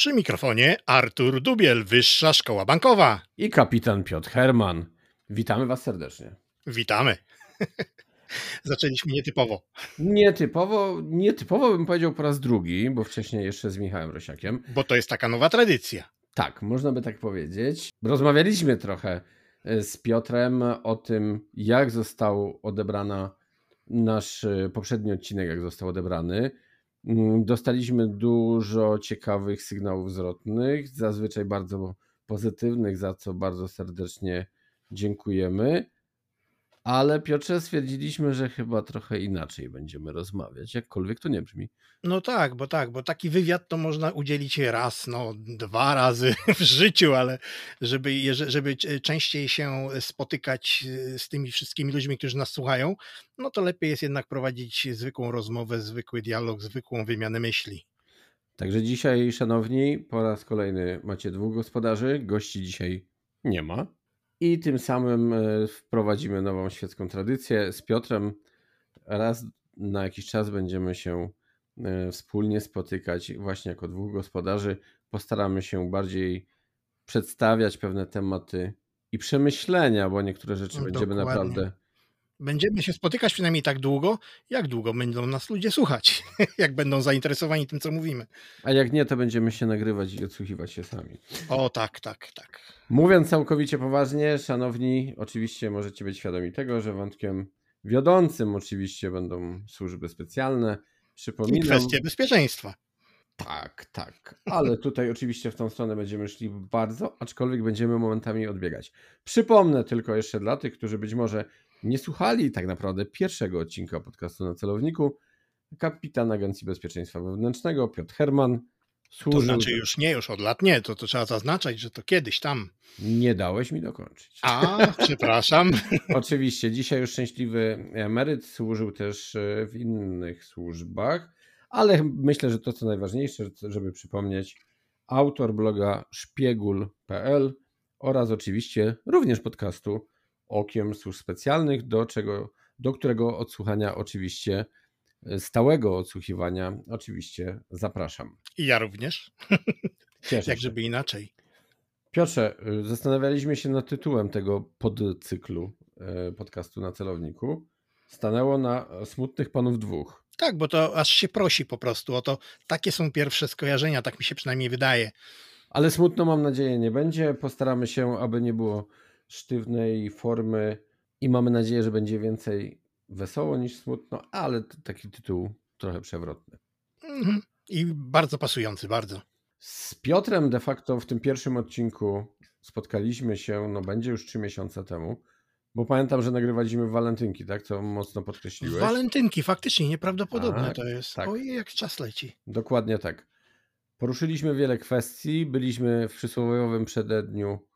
Przy mikrofonie Artur Dubiel, Wyższa Szkoła Bankowa. I kapitan Piotr Herman. Witamy Was serdecznie. Witamy. Zaczęliśmy nietypowo. Nietypowo, nietypowo bym powiedział po raz drugi, bo wcześniej jeszcze z Michałem Rosiakiem. Bo to jest taka nowa tradycja. Tak, można by tak powiedzieć. Rozmawialiśmy trochę e, z Piotrem o tym, jak został odebrana nasz e, poprzedni odcinek, jak został odebrany. Mm, dostaliśmy dużo ciekawych sygnałów zwrotnych, zazwyczaj bardzo pozytywnych, za co bardzo serdecznie dziękujemy. Ale Piotrze, stwierdziliśmy, że chyba trochę inaczej będziemy rozmawiać, jakkolwiek to nie brzmi. No tak, bo tak, bo taki wywiad to można udzielić raz, no dwa razy w życiu, ale żeby, żeby częściej się spotykać z tymi wszystkimi ludźmi, którzy nas słuchają, no to lepiej jest jednak prowadzić zwykłą rozmowę, zwykły dialog, zwykłą wymianę myśli. Także dzisiaj, szanowni, po raz kolejny macie dwóch gospodarzy. Gości dzisiaj nie ma. I tym samym e, wprowadzimy nową świecką tradycję. Z Piotrem raz na jakiś czas będziemy się e, wspólnie spotykać właśnie jako dwóch gospodarzy. Postaramy się bardziej przedstawiać pewne tematy i przemyślenia, bo niektóre rzeczy no, będziemy naprawdę Będziemy się spotykać przynajmniej tak długo, jak długo będą nas ludzie słuchać, jak będą zainteresowani tym, co mówimy. A jak nie, to będziemy się nagrywać i odsłuchiwać się sami. O, tak, tak, tak. Mówiąc całkowicie poważnie, szanowni, oczywiście możecie być świadomi tego, że wątkiem wiodącym oczywiście będą służby specjalne. Przypominam. I kwestie bezpieczeństwa. Tak, tak. Ale tutaj oczywiście w tą stronę będziemy szli bardzo, aczkolwiek będziemy momentami odbiegać. Przypomnę tylko jeszcze dla tych, którzy być może nie słuchali tak naprawdę pierwszego odcinka podcastu na celowniku, kapitan Agencji Bezpieczeństwa Wewnętrznego Piotr Herman służył... To znaczy już nie, już od lat nie, to, to trzeba zaznaczać, że to kiedyś tam. Nie dałeś mi dokończyć. A, przepraszam. Oczywiście, dzisiaj już szczęśliwy emeryt służył też e, w innych służbach, ale myślę, że to co najważniejsze, żeby przypomnieć, autor bloga szpiegul.pl oraz oczywiście również podcastu okiem służb specjalnych, do, czego, do którego odsłuchania oczywiście, e, stałego odsłuchiwania oczywiście zapraszam. I ja również. Cieszę Jak się. żeby inaczej. Piotrze, e, zastanawialiśmy się nad tytułem tego podcyklu e, podcastu na celowniku. Stanęło na smutnych panów dwóch. Tak, bo to aż się prosi po prostu o to. Takie są pierwsze skojarzenia, tak mi się przynajmniej wydaje. Ale smutno mam nadzieję nie będzie. Postaramy się, aby nie było sztywnej formy i mamy nadzieję, że będzie więcej wesoło niż smutno, ale taki tytuł trochę przewrotny. Mhm. I bardzo pasujący, bardzo. Z Piotrem de facto w tym pierwszym odcinku spotkaliśmy się, no będzie już trzy miesiące temu, bo pamiętam, że nagrywaliśmy walentynki, tak? Co mocno podkreśliłeś. Walentynki, faktycznie, nieprawdopodobne tak, to jest. Tak. Ojej, jak czas leci. Dokładnie tak. Poruszyliśmy wiele kwestii, byliśmy w przysłowiowym przededniu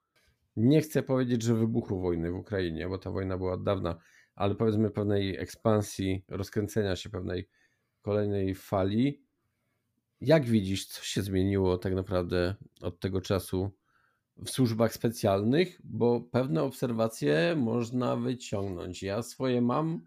nie chcę powiedzieć, że wybuchu wojny w Ukrainie, bo ta wojna była od dawna, ale powiedzmy pewnej ekspansji, rozkręcenia się pewnej kolejnej fali. Jak widzisz, co się zmieniło tak naprawdę od tego czasu w służbach specjalnych? Bo pewne obserwacje można wyciągnąć. Ja swoje mam,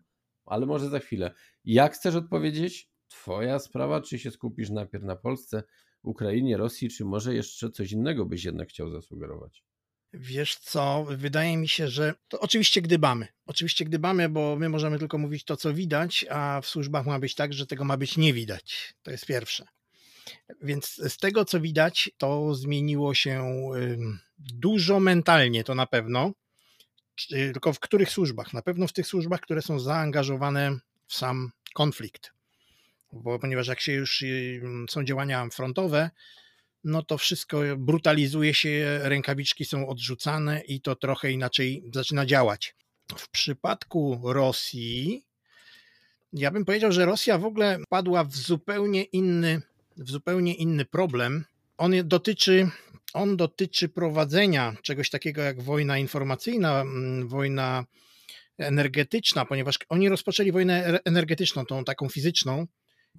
ale może za chwilę. Jak chcesz odpowiedzieć? Twoja sprawa, czy się skupisz najpierw na Polsce, Ukrainie, Rosji, czy może jeszcze coś innego byś jednak chciał zasugerować? Wiesz co, wydaje mi się, że to oczywiście gdybamy. Oczywiście gdybamy, bo my możemy tylko mówić to, co widać, a w służbach ma być tak, że tego ma być nie widać. To jest pierwsze. Więc z tego, co widać, to zmieniło się dużo mentalnie, to na pewno. Tylko w których służbach? Na pewno w tych służbach, które są zaangażowane w sam konflikt. Bo ponieważ jak się już są działania frontowe, no to wszystko brutalizuje się, rękawiczki są odrzucane i to trochę inaczej zaczyna działać. W przypadku Rosji Ja bym powiedział, że Rosja w ogóle padła w zupełnie inny, w zupełnie inny problem. On dotyczy, on dotyczy prowadzenia czegoś takiego jak wojna informacyjna, wojna energetyczna, ponieważ oni rozpoczęli wojnę energetyczną, tą taką fizyczną.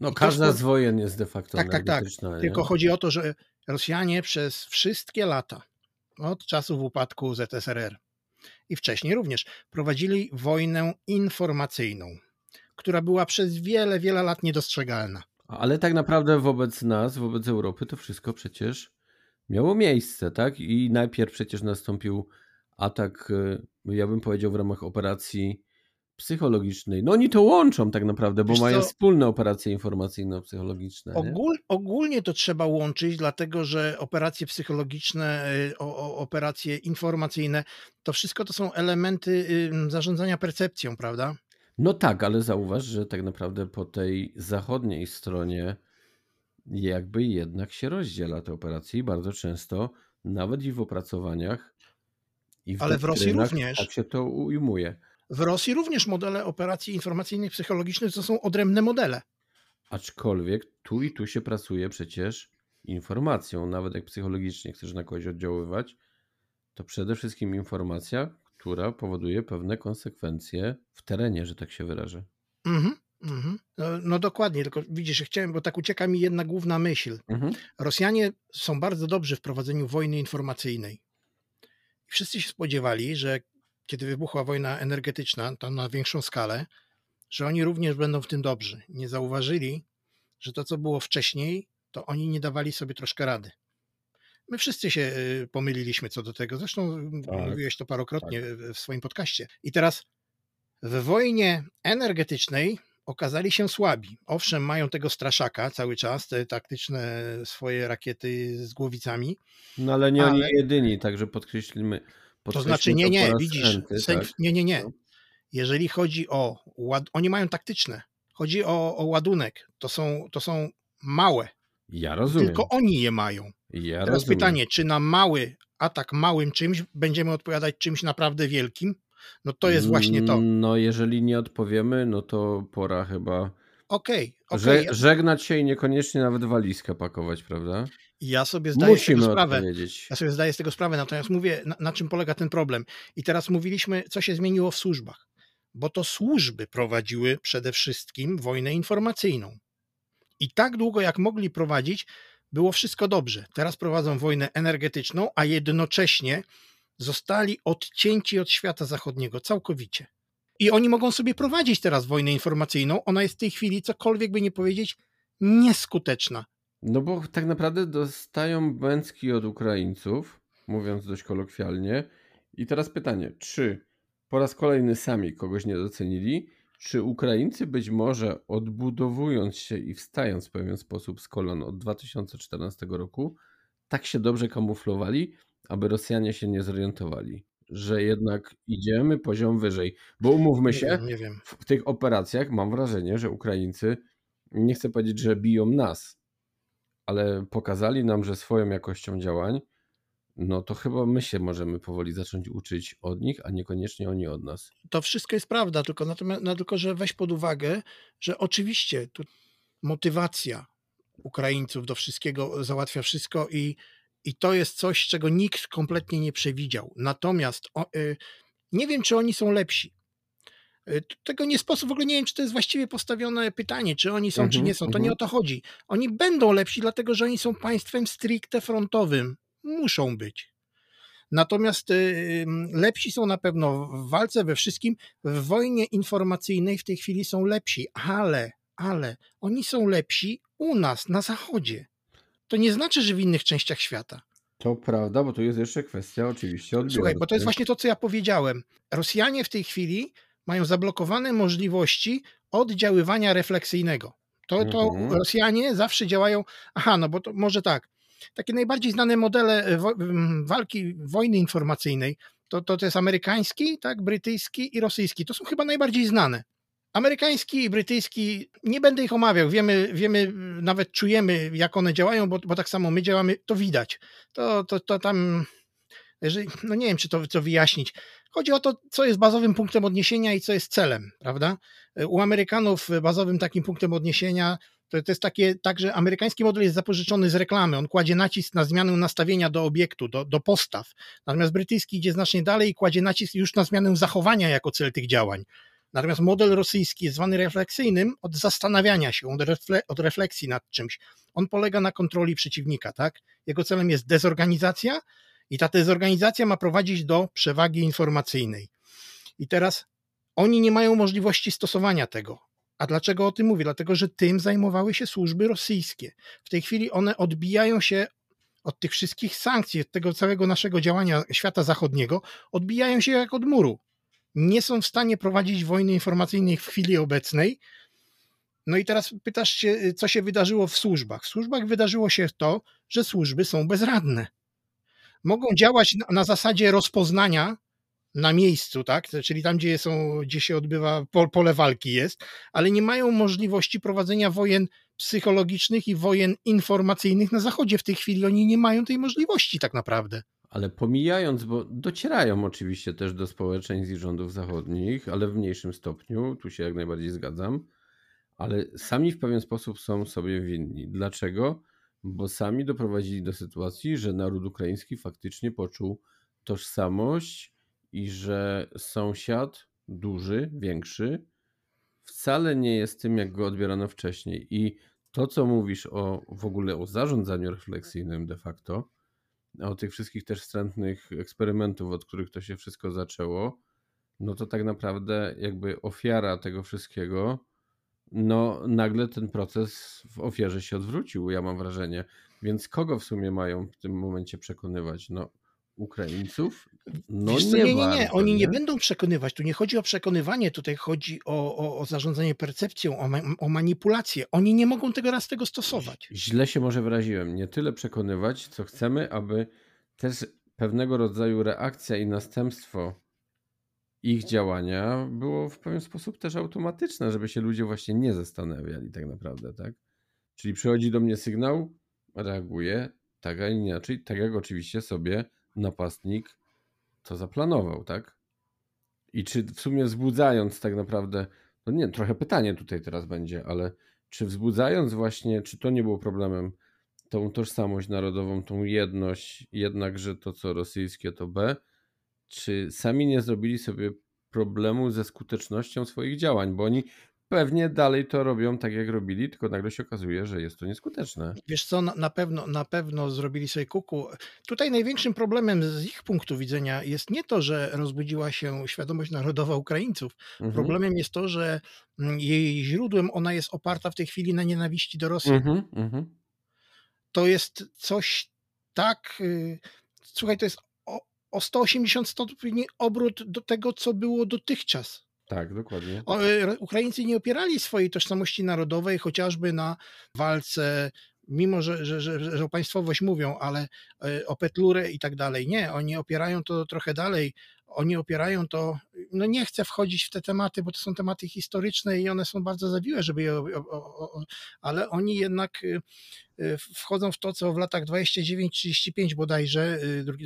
No, każda z wojen jest de facto tak, tak, tak. Tylko chodzi o to, że Rosjanie przez wszystkie lata, od czasów upadku ZSRR i wcześniej również, prowadzili wojnę informacyjną, która była przez wiele, wiele lat niedostrzegalna. Ale tak naprawdę wobec nas, wobec Europy, to wszystko przecież miało miejsce, tak? I najpierw przecież nastąpił atak, y, ja bym powiedział, w ramach operacji psychologicznej. No oni to łączą tak naprawdę, bo Wiesz mają co? wspólne operacje informacyjno-psychologiczne. Ogól, ogólnie to trzeba łączyć, dlatego że operacje psychologiczne, y, o, o, operacje informacyjne, to wszystko to są elementy zarządzania percepcją, prawda? No tak, ale zauważ, że tak naprawdę po tej zachodniej stronie jakby jednak się rozdziela te operacje i bardzo często nawet i w opracowaniach i w Ale w Rosji również. Tak się to ujmuje. W Rosji również modele operacji informacyjnych, psychologicznych to są odrębne modele. Aczkolwiek tu i tu się pracuje przecież informacją, nawet jak psychologicznie chcesz na kogoś oddziaływać, to przede wszystkim informacja, która powoduje pewne konsekwencje w terenie, że tak się wyrażę. Mhm, mhm. No, no, dokładnie, tylko widzisz, chciałem, bo tak ucieka mi jedna główna myśl. Mhm. Rosjanie są bardzo dobrzy w prowadzeniu wojny informacyjnej. Wszyscy się spodziewali, że kiedy wybuchła wojna energetyczna, tam na większą skalę, że oni również będą w tym dobrzy. Nie zauważyli, że to, co było wcześniej, to oni nie dawali sobie troszkę rady. My wszyscy się y, pomyliliśmy co do tego. Zresztą tak, mówiłeś to parokrotnie tak. w swoim podcaście. I teraz w wojnie energetycznej okazali się słabi. Owszem, mają tego straszaka cały czas, te taktyczne swoje rakiety z głowicami. No ale nie ale... oni jedyni, także podkreślimy. To znaczy, nie, nie, widzisz, tak? nie, nie, nie. No. Jeżeli chodzi o, oni mają taktyczne, chodzi o, o ładunek, to są, to są małe. Ja rozumiem. Tylko oni je mają. Ja Teraz rozumiem. pytanie, czy na mały atak małym czymś będziemy odpowiadać czymś naprawdę wielkim? No to jest właśnie to. No jeżeli nie odpowiemy, no to pora chyba Okej, okay, okay. żegnać się i niekoniecznie nawet walizkę pakować, prawda? Ja sobie zdaję Musimy z tego sprawę. Ja sobie zdaję z tego sprawę, natomiast mówię, na, na czym polega ten problem. I teraz mówiliśmy, co się zmieniło w służbach. Bo to służby prowadziły przede wszystkim wojnę informacyjną. I tak długo, jak mogli prowadzić, było wszystko dobrze. Teraz prowadzą wojnę energetyczną, a jednocześnie zostali odcięci od świata zachodniego całkowicie. I oni mogą sobie prowadzić teraz wojnę informacyjną. Ona jest w tej chwili, cokolwiek by nie powiedzieć, nieskuteczna. No bo tak naprawdę dostają bęcki od Ukraińców, mówiąc dość kolokwialnie. I teraz pytanie, czy po raz kolejny sami kogoś nie docenili, czy Ukraińcy być może odbudowując się i wstając w pewien sposób z kolon od 2014 roku, tak się dobrze kamuflowali, aby Rosjanie się nie zorientowali, że jednak idziemy poziom wyżej. Bo umówmy się, nie wiem, nie wiem. w tych operacjach mam wrażenie, że Ukraińcy, nie chcę powiedzieć, że biją nas, ale pokazali nam, że swoją jakością działań, no to chyba my się możemy powoli zacząć uczyć od nich, a niekoniecznie oni od nas. To wszystko jest prawda, tylko, natomiast, no, tylko że weź pod uwagę, że oczywiście tu motywacja Ukraińców do wszystkiego załatwia wszystko i, i to jest coś, czego nikt kompletnie nie przewidział. Natomiast o, y, nie wiem, czy oni są lepsi. Y, tego nie sposób, w ogóle nie wiem, czy to jest właściwie postawione pytanie, czy oni są, czy mhm, nie są. To nie mhm. o to chodzi. Oni będą lepsi, dlatego że oni są państwem stricte frontowym. Muszą być. Natomiast y, lepsi są na pewno w walce we wszystkim. W wojnie informacyjnej w tej chwili są lepsi, ale, ale oni są lepsi u nas, na zachodzie. To nie znaczy, że w innych częściach świata. To prawda, bo to jest jeszcze kwestia oczywiście odbioru. Słuchaj, bo to jest właśnie to, co ja powiedziałem. Rosjanie w tej chwili mają zablokowane możliwości oddziaływania refleksyjnego. To, to mhm. Rosjanie zawsze działają, aha, no bo to może tak, takie najbardziej znane modele e, walki, wojny informacyjnej, to, to, to jest amerykański, tak, brytyjski i rosyjski. To są chyba najbardziej znane. Amerykański i brytyjski, nie będę ich omawiał, wiemy, wiemy nawet czujemy, jak one działają, bo, bo tak samo my działamy, to widać. To, to, to tam no nie wiem, czy to, to wyjaśnić. Chodzi o to, co jest bazowym punktem odniesienia i co jest celem, prawda? U Amerykanów bazowym takim punktem odniesienia to, to jest takie, tak, że amerykański model jest zapożyczony z reklamy. On kładzie nacisk na zmianę nastawienia do obiektu, do, do postaw. Natomiast brytyjski idzie znacznie dalej i kładzie nacisk już na zmianę zachowania jako cel tych działań. Natomiast model rosyjski jest zwany refleksyjnym od zastanawiania się, od, refle od refleksji nad czymś. On polega na kontroli przeciwnika, tak? Jego celem jest dezorganizacja i ta dezorganizacja ma prowadzić do przewagi informacyjnej. I teraz oni nie mają możliwości stosowania tego. A dlaczego o tym mówię? Dlatego, że tym zajmowały się służby rosyjskie. W tej chwili one odbijają się od tych wszystkich sankcji, od tego całego naszego działania świata zachodniego, odbijają się jak od muru. Nie są w stanie prowadzić wojny informacyjnej w chwili obecnej. No i teraz pytasz się, co się wydarzyło w służbach. W służbach wydarzyło się to, że służby są bezradne. Mogą działać na, na zasadzie rozpoznania na miejscu, tak? czyli tam, gdzie, są, gdzie się odbywa pole walki jest, ale nie mają możliwości prowadzenia wojen psychologicznych i wojen informacyjnych na Zachodzie. W tej chwili oni nie mają tej możliwości tak naprawdę. Ale pomijając, bo docierają oczywiście też do społeczeństw i rządów zachodnich, ale w mniejszym stopniu, tu się jak najbardziej zgadzam, ale sami w pewien sposób są sobie winni. Dlaczego? Bo sami doprowadzili do sytuacji, że naród ukraiński faktycznie poczuł tożsamość i że sąsiad duży, większy, wcale nie jest tym, jak go odbierano wcześniej. I to, co mówisz o w ogóle o zarządzaniu refleksyjnym de facto, o tych wszystkich też wstrętnych eksperymentów, od których to się wszystko zaczęło, no to tak naprawdę jakby ofiara tego wszystkiego, no nagle ten proces w ofierze się odwrócił, ja mam wrażenie. Więc kogo w sumie mają w tym momencie przekonywać? No Ukraińców? No Wiesz, nie, nie, nie, nie. Oni nie? nie będą przekonywać. Tu nie chodzi o przekonywanie, tutaj chodzi o, o, o zarządzanie percepcją, o, ma, o, manipulację. Oni nie mogą tego raz tego stosować. Źle się może wyraziłem. Nie tyle przekonywać, co chcemy, aby też pewnego rodzaju reakcja i następstwo ich działania było w pewien sposób też automatyczne, żeby się ludzie właśnie nie zastanawiali tak naprawdę, tak? Czyli przychodzi do mnie sygnał, reaguję, tak a inaczej, tak jak oczywiście sobie napastnik to zaplanował, tak? I czy w sumie wzbudzając tak naprawdę, no nie, trochę pytanie tutaj teraz będzie, ale czy wzbudzając właśnie, czy to nie było problemem, tą tożsamość narodową, tą jedność, jednakże to co rosyjskie to B, czy sami nie zrobili sobie problemu ze skutecznością swoich działań, bo oni pewnie dalej to robią tak, jak robili, tylko nagle się okazuje, że jest to nieskuteczne. Wiesz co, na, pewno, na pewno zrobili sobie kuku. Tutaj największym problemem z ich punktu widzenia jest nie to, że rozbudziła się świadomość narodowa Ukraińców. Mhm. Problemem jest to, że mm, jej źródłem ona jest oparta w tej chwili na nienawiści do Rosji. Mhm, mhm. To jest coś tak. Y, słuchaj, to jest o, o 180 stopni obrót do tego, co było dotychczas. Tak, dokładnie. E, Ukraińcy nie opierali swojej tożsamości narodowej chociażby na walce, mimo że, że, że, że o państwowość mówią, ale e, o petlurę i tak dalej. Nie, oni opierają to trochę dalej. Oni opierają to, no nie chcę wchodzić w te tematy, bo to są tematy historyczne i one są bardzo zawiłe, żeby je, o, o, o, ale oni jednak e, wchodzą w to, co w latach 29-35 bodajże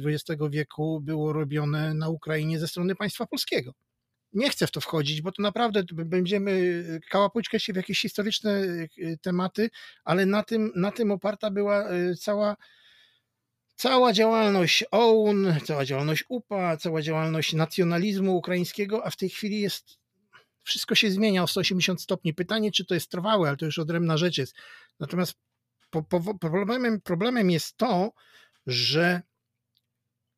XX wieku było robione na Ukrainie ze strony państwa polskiego nie chcę w to wchodzić, bo to naprawdę będziemy kałapućkać się w jakieś historyczne e, tematy, ale na tym, na tym oparta była e, cała, cała działalność OUN, cała działalność UPA, cała działalność nacjonalizmu ukraińskiego, a w tej chwili jest wszystko się zmienia o 180 stopni. Pytanie, czy to jest trwałe, ale to już odrębna rzecz jest. Natomiast po, po, problemem, problemem jest to, że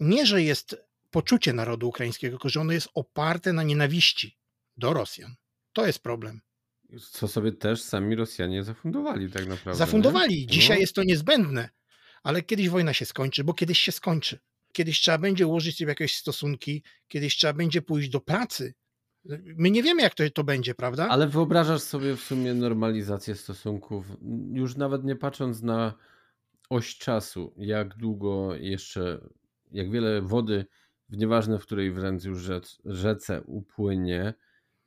nie, że jest poczucie narodu ukraińskiego, tylko że ono jest oparte na nienawiści do Rosjan. To jest problem. Co sobie też sami Rosjanie zafundowali tak naprawdę. Zafundowali. Nie? Dzisiaj no. jest to niezbędne, ale kiedyś wojna się skończy, bo kiedyś się skończy. Kiedyś trzeba będzie ułożyć sobie jakieś stosunki, kiedyś trzeba będzie pójść do pracy. My nie wiemy, jak to, to będzie, prawda? Ale wyobrażasz sobie w sumie normalizację stosunków, już nawet nie patrząc na oś czasu, jak długo jeszcze, jak wiele wody w nieważne w której wręcz już rzec, rzece upłynie,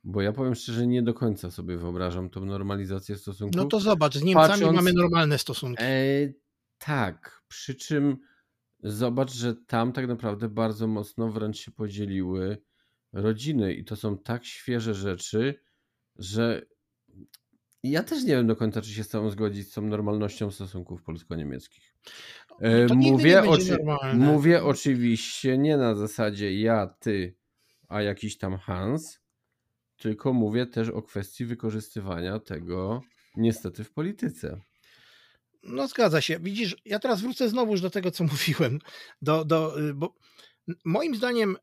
bo ja powiem szczerze, nie do końca sobie wyobrażam tą normalizację stosunków. No to zobacz, z Niemcami Patrząc, mamy normalne stosunki. E, tak, przy czym Zobacz, że tam tak naprawdę bardzo mocno wręcz się podzieliły rodziny i to są tak świeże rzeczy, że ja też nie wiem do końca, czy się z całą zgodzić z tą normalnością stosunków polsko-niemieckich. E, No nie Mówię, oczy, mówię oczywiście nie na zasadzie ja, ty, a jakiś tam Hans, tylko mówię też o kwestii wykorzystywania tego niestety w polityce. No zgadza się. Widzisz, ja teraz wrócę znowuż do tego, co mówiłem. Do, do, y, bo moim zdaniem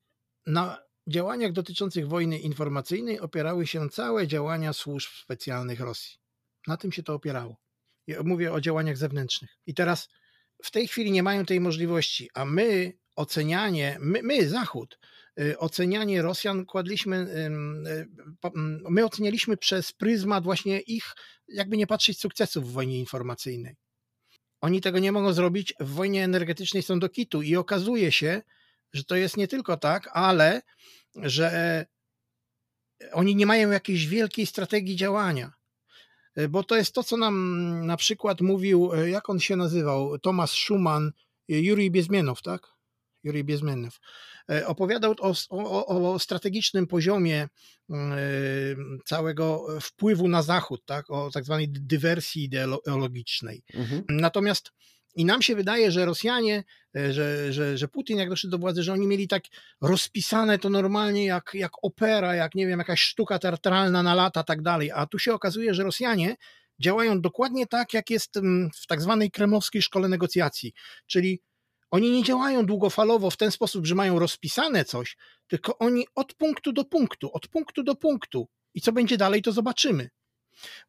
na działaniach dotyczących wojny informacyjnej opierały się całe działania służb specjalnych Rosji. Na tym się to opierało. Ja mówię o działaniach zewnętrznych. I teraz w tej chwili nie mają tej możliwości, a my ocenianie, my, my Zachód, y, ocenianie Rosjan kładliśmy, y, ym, my ocenialiśmy przez pryzmat właśnie ich, jakby nie patrzeć, sukcesów w wojnie informacyjnej. Oni tego nie mogą zrobić, w wojnie energetycznej są do kitu i okazuje się, że to jest nie tylko tak, ale że oni nie mają jakiejś wielkiej strategii działania. Bo to jest to, co nam na przykład mówił, jak on się nazywał, Tomasz Schumann, Jurij Biezmienow, tak? Jurij Biezmienow. Opowiadał o, o, o strategicznym poziomie e, całego wpływu na Zachód, tak? o tak zwanej dywersji ideologicznej. Mhm. Natomiast i nam się wydaje, że Rosjanie, e, że, że, że Putin jak doszedł do władzy, że oni mieli tak rozpisane to normalnie jak, jak opera, jak nie wiem, jakaś sztuka teatralna na lata, tak dalej. A tu się okazuje, że Rosjanie działają dokładnie tak, jak jest mm, w tak zwanej kremlowskiej szkole negocjacji. Czyli oni nie działają długofalowo w ten sposób, że mają rozpisane coś, tylko oni od punktu do punktu, od punktu do punktu. I co będzie dalej, to zobaczymy.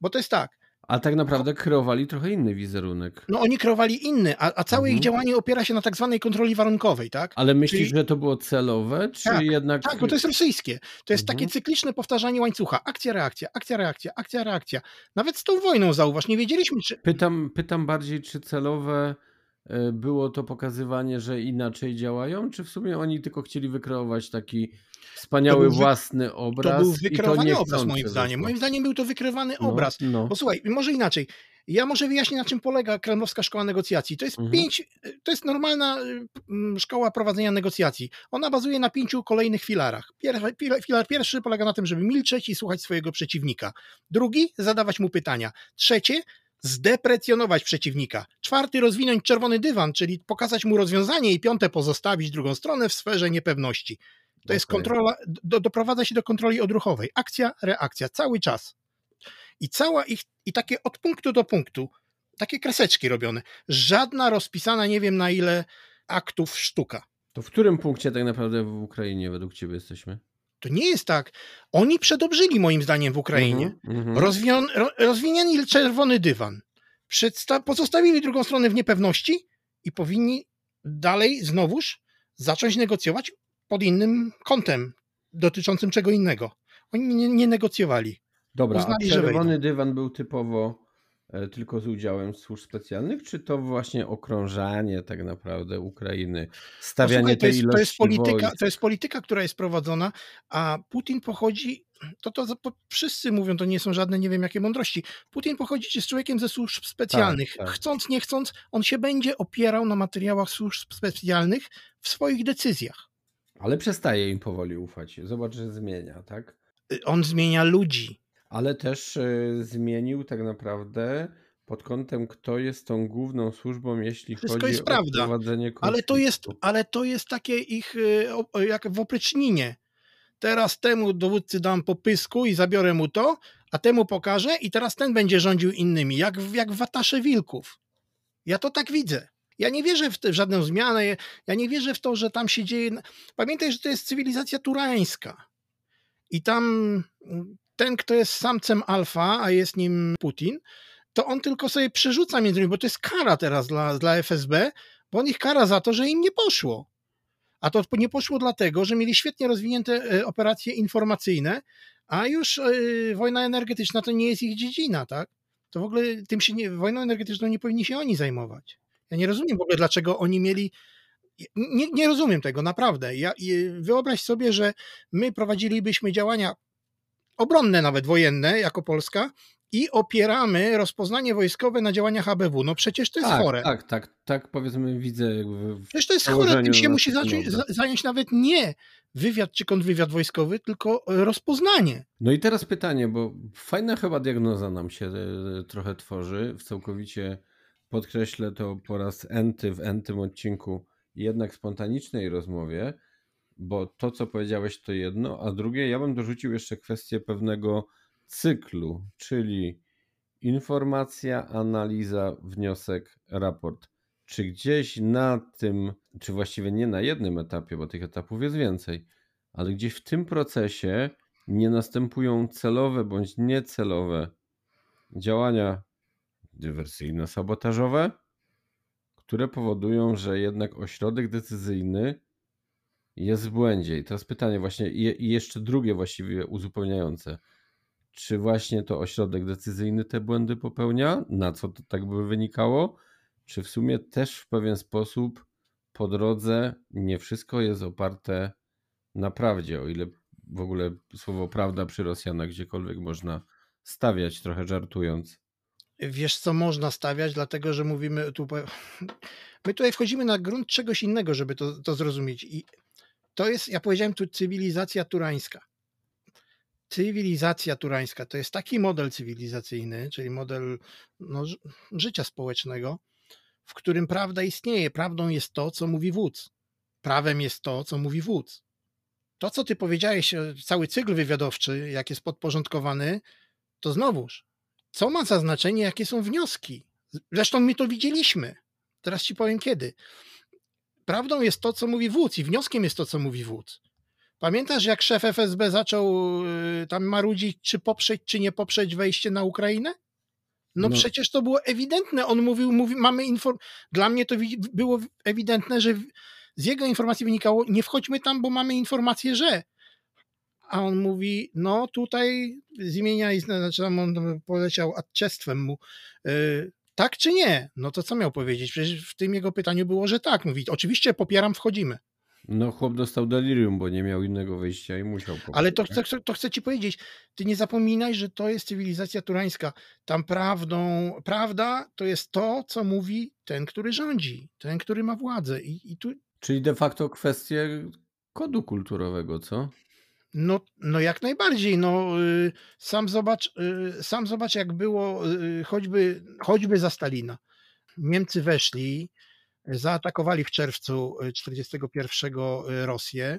Bo to jest tak, A tak naprawdę kreowali trochę inny wizerunek. no oni kreowali inny, a, a całe ich Mhm. działanie opiera się na tak zwanej kontroli warunkowej, tak? Ale myślisz, Czyli- że to było celowe, czy Tak, jednak... Tak, bo to jest rosyjskie. To jest takie Mhm. cykliczne powtarzanie łańcucha. Akcja, reakcja, akcja, reakcja, akcja, reakcja. Nawet z tą wojną zauważ, nie wiedzieliśmy, czy. Pytam, pytam bardziej, czy celowe było to pokazywanie, że inaczej działają, czy w sumie oni tylko chcieli wykreować taki wspaniały wy- własny To obraz był i to wykrywany obraz, moim zdaniem. Moim zdaniem był to wykrywany No, obraz. No, Bo słuchaj, może inaczej. Ja może wyjaśnię, na czym polega kremlowska szkoła negocjacji. To jest Mhm. pięć, to jest normalna mm, szkoła prowadzenia negocjacji. Ona bazuje na pięciu kolejnych filarach. Filar pierwszy polega na tym, żeby milczeć i słuchać swojego przeciwnika. Drugi, zadawać mu pytania. Trzecie, zdeprecjonować przeciwnika. Czwarty, rozwinąć czerwony dywan, czyli pokazać mu rozwiązanie i piąte, pozostawić drugą stronę w sferze niepewności. To jest Okej. kontrola, do, doprowadza się do kontroli odruchowej. Akcja, reakcja, cały czas. I cała ich, i takie od punktu do punktu, takie kreseczki robione. Żadna rozpisana, nie wiem na ile aktów sztuka. To w którym punkcie tak naprawdę w Ukrainie według ciebie jesteśmy? To nie jest tak. Oni przedobrzyli moim zdaniem w Ukrainie. Mhm, mhm. Ro, rozwinięli czerwony dywan. Przedsta- pozostawili drugą stronę w niepewności i powinni dalej znowuż zacząć negocjować pod innym kątem, dotyczącym czego innego. Oni nie, nie negocjowali. Dobra, uznali, czerwony dywan był typowo tylko z udziałem służb specjalnych, czy to właśnie okrążanie tak naprawdę Ukrainy, stawianie Posłuchaj, tej jest, ilości to, jest polityka, wojsk? to jest polityka, która jest prowadzona, a Putin pochodzi, to, to, wszyscy mówią, to nie są żadne nie wiem jakie mądrości. Putin pochodzi z człowiekiem ze służb specjalnych. tak. Chcąc, nie chcąc, on się będzie opierał na materiałach służb specjalnych w swoich decyzjach. Ale przestaje im powoli ufać. Zobacz, że zmienia, tak? Y, On zmienia ludzi. Ale też e, zmienił tak naprawdę pod kątem, kto jest tą główną służbą, jeśli Wszystko chodzi jest o prawda, prowadzenie Ale to jest, konfliktu. ale to jest takie ich, o- jak w opryczninie. Teraz temu dowódcy dam po pysku i zabiorę mu to, a temu pokażę i teraz ten będzie rządził innymi, jak, w- jak w watasze wilków. Ja to tak widzę. Ja nie wierzę w, te, w żadną zmianę, ja nie wierzę w to, że tam się dzieje... Pamiętaj, że to jest cywilizacja turańska. I tam mm, ten, kto jest samcem alfa, a jest nim Putin, to on tylko sobie przerzuca między nimi, bo to jest kara teraz dla, dla FSB, bo on ich kara za to, że im nie poszło. A to nie poszło dlatego, że mieli świetnie rozwinięte e, operacje informacyjne, a już e, wojna energetyczna to nie jest ich dziedzina, tak? To w ogóle tym się nie, wojną energetyczną nie powinni się oni zajmować. Ja nie rozumiem w ogóle, dlaczego oni mieli. Nie, nie rozumiem tego, naprawdę. Ja, wyobraź sobie, że my prowadzilibyśmy działania obronne, nawet wojenne, jako Polska, i opieramy rozpoznanie wojskowe na działaniach ABW. No przecież to jest tak, chore. Tak, tak, tak powiedzmy widzę jakby w Przecież to jest chore, tym się musi zacząć, zająć nawet nie wywiad czy kontrwywiad wojskowy, tylko rozpoznanie. No i teraz pytanie, bo fajna chyba diagnoza nam się e, trochę tworzy. W całkowicie podkreślę to po raz enty w entym odcinku, jednak spontanicznej rozmowie, bo to, co powiedziałeś, to jedno, a drugie, ja bym dorzucił jeszcze kwestię pewnego cyklu, czyli informacja, analiza, wniosek, raport. Czy gdzieś na tym, czy właściwie nie na jednym etapie, bo tych etapów jest więcej, ale gdzieś w tym procesie nie następują celowe bądź niecelowe działania dywersyjno-sabotażowe, które powodują, że jednak ośrodek decyzyjny jest w błędzie. I teraz pytanie właśnie, i jeszcze drugie właściwie uzupełniające. Czy właśnie to ośrodek decyzyjny te błędy popełnia? Na co to tak by wynikało? Czy w sumie też w pewien sposób po drodze nie wszystko jest oparte na prawdzie, o ile w ogóle słowo prawda przy Rosjanach gdziekolwiek można stawiać, trochę żartując. Wiesz, co można stawiać, dlatego że mówimy tu. My tutaj wchodzimy na grunt czegoś innego, żeby to, to zrozumieć. I to jest, ja powiedziałem tu, cywilizacja turańska. Cywilizacja turańska to jest taki model cywilizacyjny, czyli model no, ży- życia społecznego, w którym prawda istnieje. Prawdą jest to, co mówi wódz. Prawem jest to, co mówi wódz. To, co ty powiedziałeś, e, cały cykl wywiadowczy, jak jest podporządkowany, to znowuż, co ma za znaczenie, jakie są wnioski? Zresztą my to widzieliśmy. Teraz ci powiem kiedy. Prawdą jest to, co mówi wódz, i wnioskiem jest to, co mówi wódz. Pamiętasz, jak szef FSB zaczął y, tam marudzić, czy poprzeć, czy nie poprzeć wejście na Ukrainę? No, No. przecież to było ewidentne. On mówił, mówi, mamy inform... Dla mnie to było ewidentne, że z jego informacji wynikało, nie wchodźmy tam, bo mamy informację, że. A on mówi, no tutaj z imienia, znaczy on poleciał adczestwem mu, y, tak czy nie? No to co miał powiedzieć? Przecież w tym jego pytaniu było, że tak. Mówi, oczywiście popieram, wchodzimy. No chłop dostał delirium, bo nie miał innego wyjścia i musiał Ale to chcę, to chcę ci powiedzieć, ty nie zapominaj, że to jest cywilizacja turańska. Tam prawdą, prawda to jest to, co mówi ten, który rządzi, ten, który ma władzę. I, i tu, Czyli de facto kwestie kodu kulturowego, co? No, no jak najbardziej, no y, sam zobacz, y, sam zobacz jak było y, choćby, choćby za Stalina. Niemcy weszli, zaatakowali w czerwcu 1941 Rosję,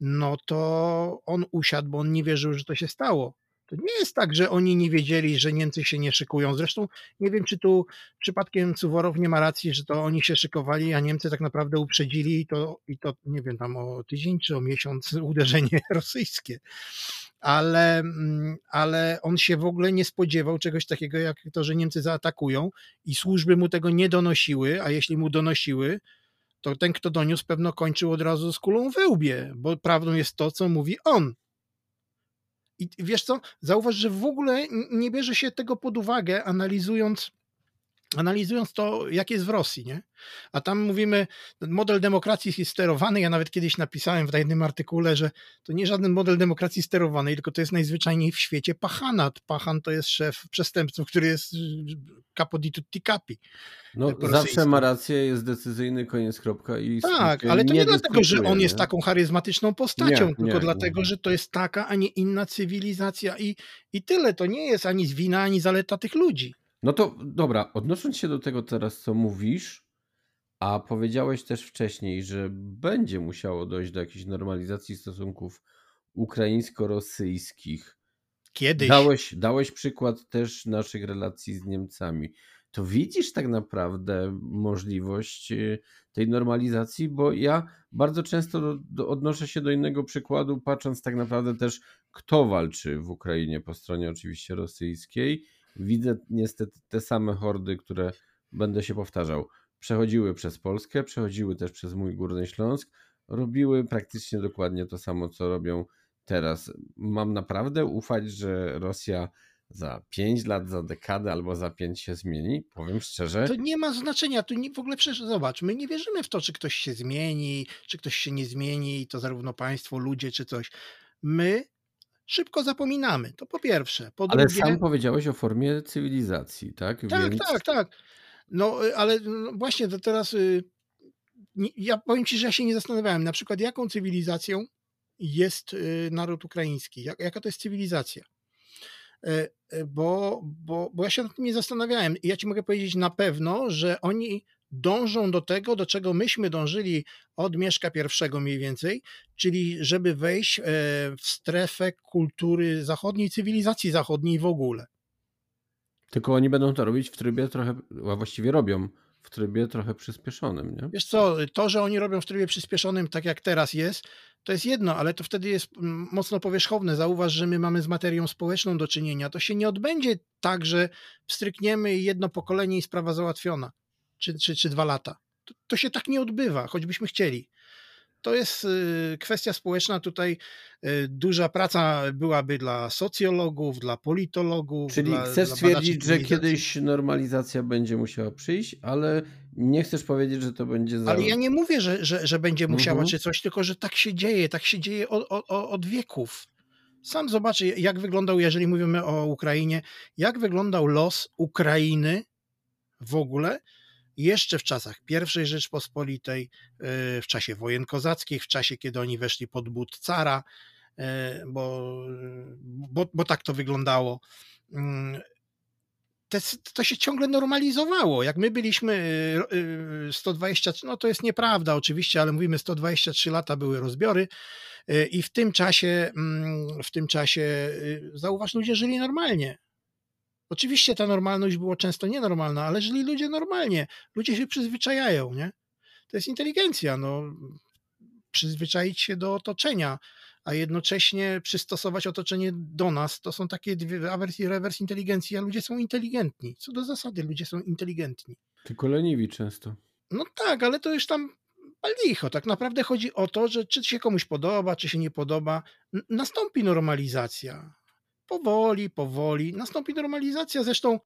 no to on usiadł, bo on nie wierzył, że to się stało. To nie jest tak, że oni nie wiedzieli, że Niemcy się nie szykują. Zresztą nie wiem, czy tu przypadkiem Suworow nie ma racji, że to oni się szykowali, a Niemcy tak naprawdę uprzedzili i to, i to nie wiem, tam o tydzień czy o miesiąc uderzenie rosyjskie. Ale, mm, ale on się w ogóle nie spodziewał czegoś takiego, jak to, że Niemcy zaatakują i służby mu tego nie donosiły, a jeśli mu donosiły, to ten, kto doniósł, pewno kończył od razu z kulą we łbie, bo prawdą jest to, co mówi on. I wiesz co, zauważ, że w ogóle nie bierze się tego pod uwagę, analizując, analizując to, jak jest w Rosji, nie? A tam mówimy, model demokracji jest sterowany. Ja nawet kiedyś napisałem w jednym artykule, że to nie żaden model demokracji sterowanej, tylko to jest najzwyczajniej w świecie pachanat. Pachan to jest szef przestępców, który jest capo di tutti capi. No po zawsze ma rację, jest decyzyjny, koniec, kropka i Tak, ale to nie, dlatego, że on jest nie? taką charyzmatyczną postacią, Nie, tylko nie, dlatego, nie. że to jest taka, a nie inna cywilizacja i, i tyle. To nie jest ani wina, ani zaleta tych ludzi. No to dobra, odnosząc się do tego teraz, co mówisz, a powiedziałeś też wcześniej, że będzie musiało dojść do jakiejś normalizacji stosunków ukraińsko-rosyjskich. Kiedyś. Dałeś, dałeś przykład też naszych relacji z Niemcami. To widzisz tak naprawdę możliwość y, tej normalizacji, bo ja bardzo często do, do, odnoszę się do innego przykładu, patrząc tak naprawdę też, kto walczy w Ukrainie po stronie oczywiście rosyjskiej. Widzę niestety te same hordy, które będę się powtarzał. Przechodziły przez Polskę, przechodziły też przez mój Górny Śląsk, robiły praktycznie dokładnie to samo, co robią teraz. Mam naprawdę ufać, że Rosja za 5 lat, za dekadę albo za 5 się zmieni? Powiem szczerze. To nie ma znaczenia. Tu nie, w ogóle przecież zobacz, my nie wierzymy w to, czy ktoś się zmieni, czy ktoś się nie zmieni, to zarówno państwo, ludzie, czy coś. My szybko zapominamy. To po pierwsze. Po Ale drugie, sam powiedziałeś o formie cywilizacji, tak? tak, Więc tak, tak. No, y, ale no, właśnie to teraz y, ja powiem ci, że ja się nie zastanawiałem, na przykład jaką cywilizacją jest y, naród ukraiński, jak, jaka to jest cywilizacja. E, e, Bo, bo, bo ja się nad tym nie zastanawiałem. I ja ci mogę powiedzieć na pewno, że oni dążą do tego, do czego myśmy dążyli od Mieszka I mniej więcej, czyli żeby wejść e, w strefę kultury zachodniej, cywilizacji zachodniej w ogóle. tylko oni będą to robić w trybie trochę, a właściwie robią w trybie trochę przyspieszonym, nie? Wiesz co, to, że oni robią w trybie przyspieszonym, tak jak teraz jest, to jest jedno, ale to wtedy jest mm, mocno powierzchowne. Zauważ, że my mamy z materią społeczną do czynienia. To się nie odbędzie tak, że wstrykniemy jedno pokolenie i sprawa załatwiona, czy, czy, czy dwa lata. To, to się tak nie odbywa, choćbyśmy chcieli. To jest y, kwestia społeczna. Tutaj y, duża praca byłaby dla socjologów, dla politologów. Czyli dla, chcesz dla stwierdzić, że kiedyś normalizacja będzie musiała przyjść, ale nie chcesz powiedzieć, że to będzie za... Ale ja nie mówię, że, że, że będzie musiała Mhm. czy coś, tylko że tak się dzieje, tak się dzieje od, od, od wieków. Sam zobacz, jak wyglądał, jeżeli mówimy o Ukrainie, jak wyglądał los Ukrainy w ogóle jeszcze w czasach I Rzeczpospolitej, yy, w czasie wojen kozackich, w czasie, kiedy oni weszli pod but cara, yy, bo, bo, bo tak to wyglądało. Te, to się ciągle normalizowało. Jak my byliśmy y, y, 120, no to jest nieprawda oczywiście, ale mówimy 123 lata były rozbiory y, i w tym czasie, mm, w tym czasie y, zauważ, ludzie żyli normalnie. Oczywiście ta normalność była często nienormalna, ale żyli ludzie normalnie. Ludzie się przyzwyczajają, nie? To jest inteligencja, no. Przyzwyczaić się do otoczenia, a jednocześnie przystosować otoczenie do nas. To są takie dwie awers i rewers inteligencji, a ludzie są inteligentni. Co do zasady, ludzie są inteligentni. Tylko leniwi często. No tak, ale to już tam licho. Tak naprawdę chodzi o to, że czy się komuś podoba, czy się nie podoba, nastąpi normalizacja. Powoli, powoli nastąpi normalizacja. Zresztą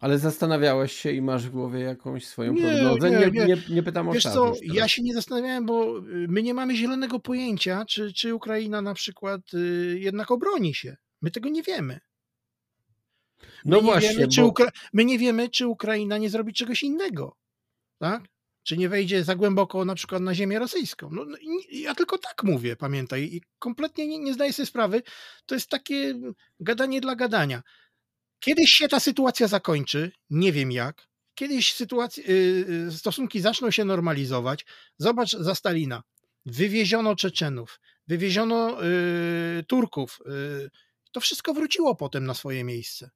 Ale zastanawiałeś się i masz w głowie jakąś swoją Nie, prognozę? nie, Nie, nie. nie, pytam o Wiesz czas co, ja się nie zastanawiałem, bo y, my nie mamy zielonego pojęcia, czy, czy Ukraina na przykład y, jednak obroni się. My tego nie wiemy. My No nie właśnie, wiemy, bo... Ukra... My nie wiemy, czy Ukraina nie zrobi czegoś innego. Tak? Czy nie wejdzie za głęboko na przykład na ziemię rosyjską. No, no, ja tylko tak mówię, pamiętaj. I kompletnie nie, nie zdaję sobie sprawy. To jest takie gadanie dla gadania. Kiedyś się ta sytuacja zakończy, nie wiem jak. Kiedyś sytuacja, y, y, stosunki zaczną się normalizować. Zobacz za Stalina. Wywieziono Czeczenów, wywieziono y, Turków. Y, to wszystko wróciło potem na swoje miejsce.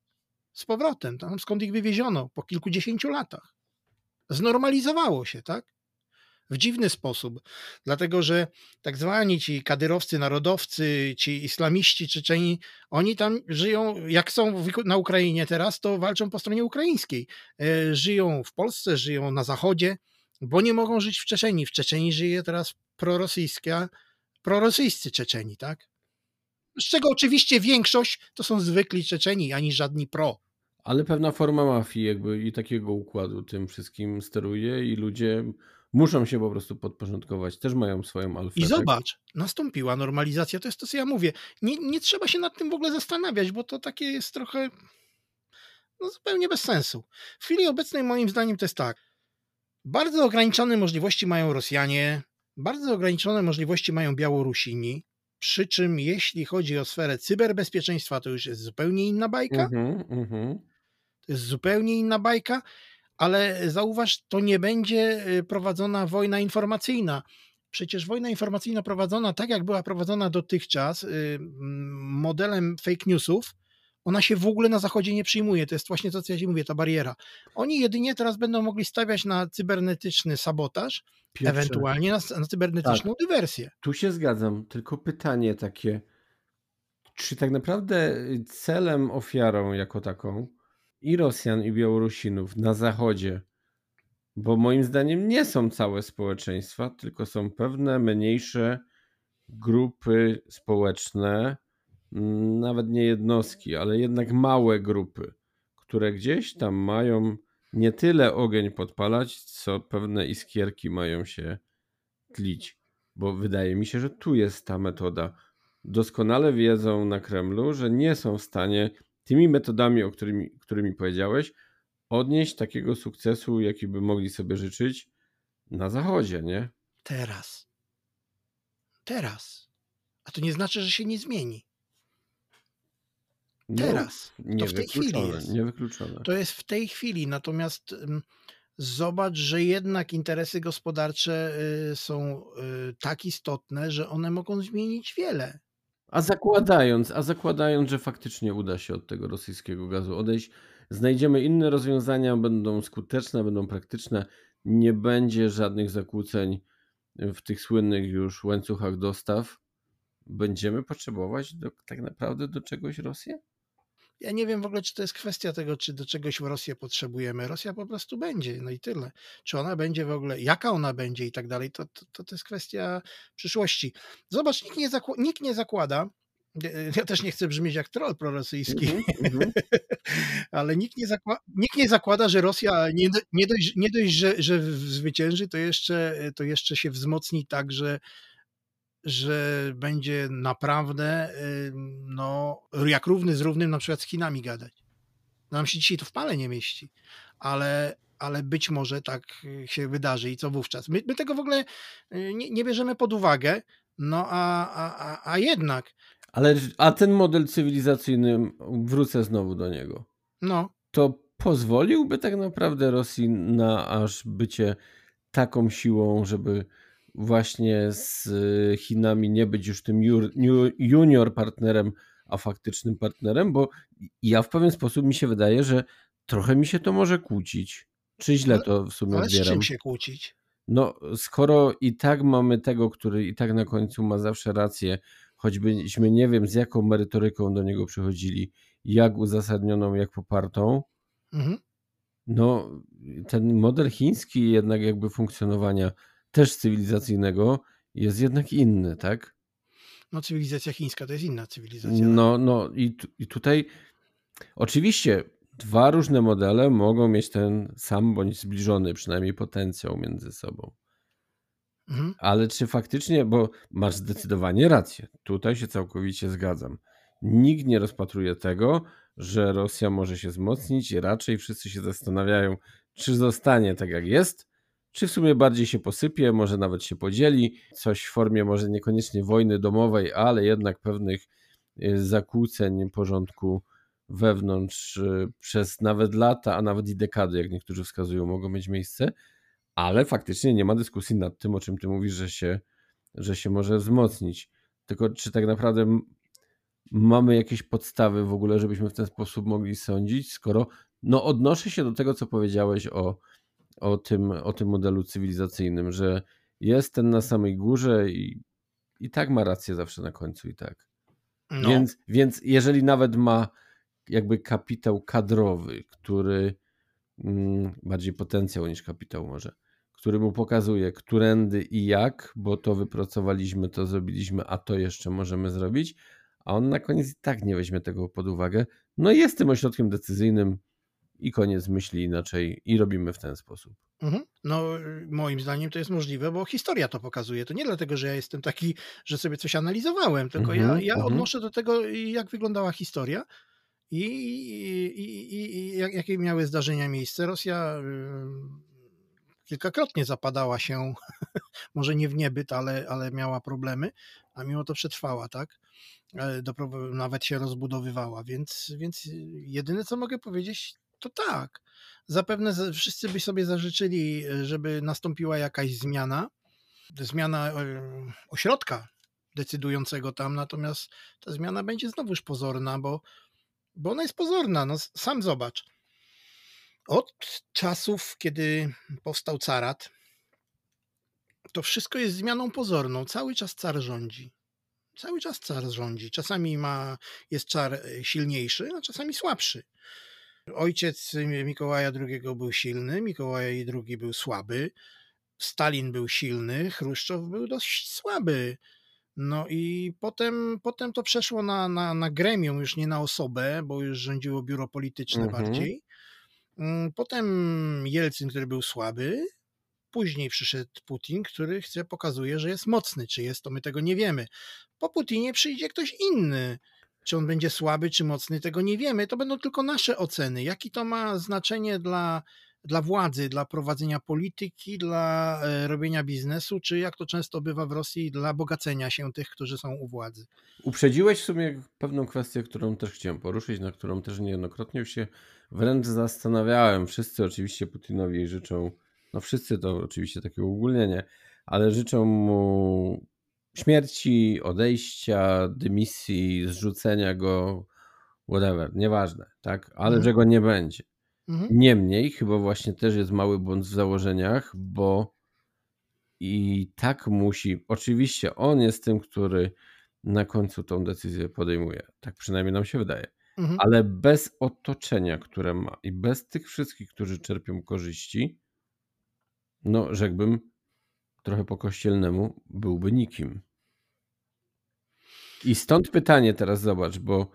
Z powrotem, tam skąd ich wywieziono po kilkudziesięciu latach. Znormalizowało się, tak? W dziwny sposób, dlatego że tak zwani ci kadyrowcy, narodowcy, ci islamiści Czeczeni, oni tam żyją, jak są na Ukrainie teraz, to walczą po stronie ukraińskiej. E, Żyją w Polsce, żyją na zachodzie, bo nie mogą żyć w Czeczeni. W Czeczeni żyje teraz prorosyjska, prorosyjscy Czeczeni, tak? Z czego oczywiście większość to są zwykli Czeczeni, ani żadni pro. Ale pewna forma mafii jakby i takiego układu tym wszystkim steruje i ludzie muszą się po prostu podporządkować. Też mają swoją alfę. I tak? zobacz, nastąpiła normalizacja, to jest to, co ja mówię. Nie, nie trzeba się nad tym w ogóle zastanawiać, bo to takie jest trochę no, zupełnie bez sensu. W chwili obecnej moim zdaniem to jest tak. Bardzo ograniczone możliwości mają Rosjanie, bardzo ograniczone możliwości mają Białorusini, przy czym jeśli chodzi o sferę cyberbezpieczeństwa, to już jest zupełnie inna bajka. Mhm. To jest zupełnie inna bajka, ale zauważ, to nie będzie y, prowadzona wojna informacyjna. Przecież wojna informacyjna prowadzona tak, jak była prowadzona dotychczas, y, modelem fake newsów, ona się w ogóle na Zachodzie nie przyjmuje. To jest właśnie to, co ja ci mówię, ta bariera. Oni jedynie teraz będą mogli stawiać na cybernetyczny sabotaż, Piotrze, ewentualnie na, na cybernetyczną dywersję. Tu się zgadzam, tylko pytanie takie. Czy tak naprawdę celem, ofiarą jako taką i Rosjan, i Białorusinów na Zachodzie, bo moim zdaniem nie są całe społeczeństwa, tylko są pewne mniejsze grupy społeczne, mm, nawet nie jednostki, ale jednak małe grupy, które gdzieś tam mają nie tyle ogień podpalać, co pewne iskierki mają się tlić. Bo wydaje mi się, że tu jest ta metoda doskonale wiedzą na Kremlu, że nie są w stanie tymi metodami, o którymi, którymi powiedziałeś, odnieść takiego sukcesu, jaki by mogli sobie życzyć na Zachodzie, nie? Teraz. Teraz. A to nie znaczy, że się nie zmieni. No, Teraz. To w tej chwili jest. niewykluczone. To jest w tej chwili, natomiast zobacz, że jednak interesy gospodarcze y, są y, tak istotne, że one mogą zmienić wiele. A zakładając, a zakładając, że faktycznie uda się od tego rosyjskiego gazu odejść, znajdziemy inne rozwiązania, będą skuteczne, będą praktyczne, nie będzie żadnych zakłóceń w tych słynnych już łańcuchach dostaw. Będziemy potrzebować do, tak naprawdę do czegoś Rosję? Ja nie wiem w ogóle, czy to jest kwestia tego, czy do czegoś w Rosję potrzebujemy. Rosja po prostu będzie, no i tyle. Czy ona będzie w ogóle, jaka ona będzie i tak dalej, to, to, to jest kwestia przyszłości. Zobacz, nikt nie, zakł- nikt nie zakłada, ja też nie chcę brzmieć jak troll prorosyjski, Mhm, mhm. ale nikt nie, zakła- nikt nie zakłada, że Rosja nie, nie dość, nie dość że, że zwycięży, to jeszcze, to jeszcze się wzmocni tak, że, że będzie naprawdę no, jak równy z równym na przykład z Chinami gadać. Nam się dzisiaj to w pale nie mieści, ale, ale być może tak y, się wydarzy i co wówczas. My, my tego w ogóle y, nie, nie bierzemy pod uwagę, no a, a, a, a jednak, Ale a ten model cywilizacyjny, wrócę znowu do niego, no, to pozwoliłby tak naprawdę Rosji na aż bycie taką siłą, żeby właśnie z y, Chinami nie być już tym junior partnerem, a faktycznym partnerem, bo ja w pewien sposób mi się wydaje, że trochę mi się to może kłócić. Czy źle to w sumie ale z odbieram? czym się kłócić? No, skoro i tak mamy tego, który i tak na końcu ma zawsze rację, choćbyśmy nie wiem z jaką merytoryką do niego przychodzili, jak uzasadnioną, jak popartą, Mhm. no ten model chiński jednak jakby funkcjonowania też cywilizacyjnego jest jednak inny, tak? No cywilizacja chińska to jest inna cywilizacja. No, no i, tu- i tutaj oczywiście dwa różne modele mogą mieć ten sam bądź zbliżony przynajmniej potencjał między sobą. Mhm. Ale czy faktycznie, bo masz zdecydowanie rację, tutaj się całkowicie zgadzam. Nikt nie rozpatruje tego, że Rosja może się wzmocnić, raczej wszyscy się zastanawiają, czy zostanie tak jak jest, czy w sumie bardziej się posypie, może nawet się podzieli, coś w formie może niekoniecznie wojny domowej, ale jednak pewnych y, zakłóceń porządku wewnątrz y, przez nawet lata, a nawet i dekady, jak niektórzy wskazują, mogą mieć miejsce ale faktycznie nie ma dyskusji nad tym, o czym ty mówisz, że się, że się może wzmocnić. Tylko czy tak naprawdę mamy jakieś podstawy w ogóle, żebyśmy w ten sposób mogli sądzić, skoro no odnoszę się do tego, co powiedziałeś o, o, tym, o tym modelu cywilizacyjnym, że jest ten na samej górze i, i tak ma rację zawsze na końcu i tak. No, Więc, więc jeżeli nawet ma jakby kapitał kadrowy, który mm, bardziej potencjał niż kapitał może, który mu pokazuje, którędy i jak, bo to wypracowaliśmy, to zrobiliśmy, a to jeszcze możemy zrobić, a on na koniec i tak nie weźmie tego pod uwagę. No i jest tym ośrodkiem decyzyjnym i koniec myśli inaczej i robimy w ten sposób. mhm. no moim zdaniem to jest możliwe, bo historia to pokazuje. To nie dlatego, że ja jestem taki, że sobie coś analizowałem, tylko ja, Mhm, ja mhm. odnoszę do tego, jak wyglądała historia i, i, i, i- i jak, jakie miały zdarzenia miejsce. Rosja y, kilkakrotnie zapadała się, może nie w niebyt, ale, ale miała problemy, a mimo to przetrwała, tak? E, dopro- Nawet się rozbudowywała, więc, więc jedyne co mogę powiedzieć, to tak. Zapewne za- wszyscy by sobie zażyczyli, e, żeby nastąpiła jakaś zmiana, zmiana e, ośrodka decydującego tam, natomiast ta zmiana będzie znowuż pozorna, bo, bo ona jest pozorna. No, sam zobacz. Od czasów, kiedy powstał carat, to wszystko jest zmianą pozorną. Cały czas car rządzi. Cały czas car rządzi. Czasami ma, jest czar e, silniejszy, a czasami słabszy. Ojciec Mikołaja II był silny, Mikołaj II był słaby, Stalin był silny, Chruszczow był dość słaby. No i potem, potem to przeszło na, na, na gremium, już nie na osobę, bo już rządziło biuro polityczne Mhm. bardziej. Mm, Potem Jelcyn, który był słaby, później przyszedł Putin, który chce, pokazuje, że jest mocny. Czy jest, to my tego nie wiemy. Po Putinie przyjdzie ktoś inny. Czy on będzie słaby, czy mocny, tego nie wiemy. To będą tylko nasze oceny. Jaki to ma znaczenie dla, dla władzy, dla prowadzenia polityki, dla e, robienia biznesu, czy jak to często bywa w Rosji, dla bogacenia się tych, którzy są u władzy. Uprzedziłeś w sumie pewną kwestię, którą też chciałem poruszyć, na którą też niejednokrotnie się wręcz zastanawiałem. Wszyscy oczywiście Putinowi życzą, no wszyscy to oczywiście takie uogólnienie, ale życzą mu śmierci, odejścia, dymisji, zrzucenia go, whatever, nieważne, tak? Ale Mhm. że go nie będzie. Mhm. Niemniej, chyba właśnie też jest mały błąd w założeniach, bo i tak musi. Oczywiście on jest tym, który na końcu tą decyzję podejmuje. Tak przynajmniej nam się wydaje. Mhm. Ale bez otoczenia, które ma i bez tych wszystkich, którzy czerpią korzyści, no rzekłbym trochę po kościelnemu, byłby nikim. I stąd pytanie teraz, zobacz, bo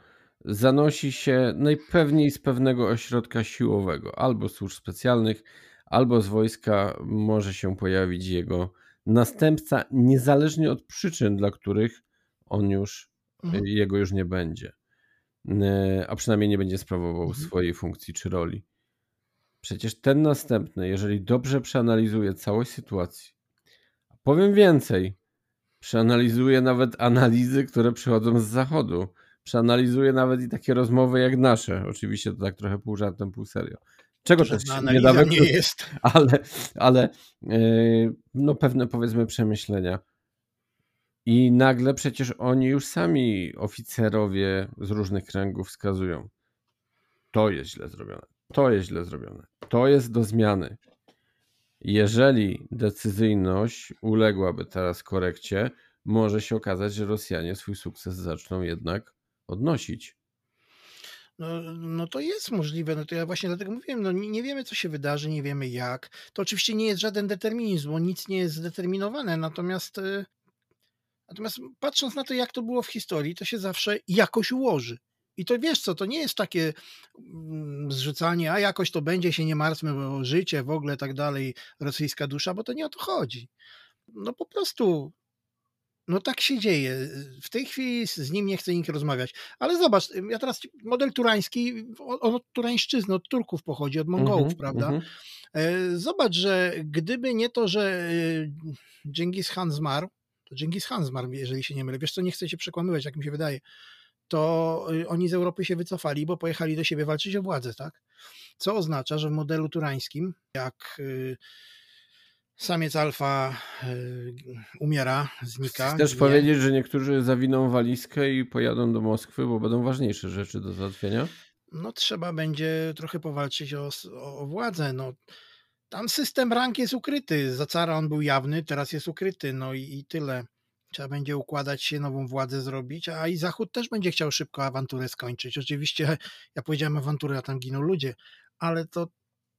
zanosi się najpewniej z pewnego ośrodka siłowego, albo służb specjalnych, albo z wojska może się pojawić jego następca, niezależnie od przyczyn, dla których on już, Mhm. jego już nie będzie. A przynajmniej nie będzie sprawował Mhm. swojej funkcji czy roli. Przecież ten następny, jeżeli dobrze przeanalizuje całość sytuacji, powiem więcej, przeanalizuje nawet analizy, które przychodzą z zachodu, przeanalizuje nawet i takie rozmowy jak nasze, oczywiście to tak trochę pół żartem, pół serio. Czego To też nie da nie jest. ale, ale yy, no pewne powiedzmy przemyślenia. I nagle przecież oni już sami, oficerowie z różnych kręgów wskazują, to jest źle zrobione, to jest źle zrobione, to jest do zmiany. Jeżeli decyzyjność uległaby teraz korekcie, może się okazać, że Rosjanie swój sukces zaczną jednak odnosić. No, no to jest możliwe, no to ja właśnie dlatego mówiłem, no nie, wiemy co się wydarzy, nie wiemy jak. To oczywiście nie jest żaden determinizm, bo nic nie jest zdeterminowane, natomiast y, natomiast patrząc na to jak to było w historii, to się zawsze jakoś ułoży. I to wiesz co, to nie jest takie mm, zrzucanie, a jakoś to będzie, się nie martwmy, bo życie w ogóle tak dalej, rosyjska dusza, bo to nie o to chodzi. No po prostu no tak się dzieje. W tej chwili z nim nie chce nikt rozmawiać. Ale zobacz, ja teraz model turański, on od turańszczyzny, od Turków pochodzi, od Mongołów, Mhm, prawda? mhm. E, Zobacz, że gdyby nie to, że e, Dżingis Khan zmarł, to Dżingis Khan zmarł, jeżeli się nie mylę. Wiesz co, nie chcę się przekłamywać, jak mi się wydaje. To e, oni z Europy się wycofali, bo pojechali do siebie walczyć o władzę, tak? Co oznacza, że w modelu turańskim, jak e, samiec alfa e, umiera, znika. Chcesz ginie, powiedzieć, że niektórzy zawiną walizkę i pojadą do Moskwy, bo będą ważniejsze rzeczy do załatwienia? no trzeba będzie trochę powalczyć o, o władzę. No, tam system rank jest ukryty. Za cara on był jawny, teraz jest ukryty. No i, i tyle. Trzeba będzie układać się, nową władzę zrobić, a i Zachód też będzie chciał szybko awanturę skończyć. Oczywiście, ja powiedziałem awanturę, a tam giną ludzie, ale to,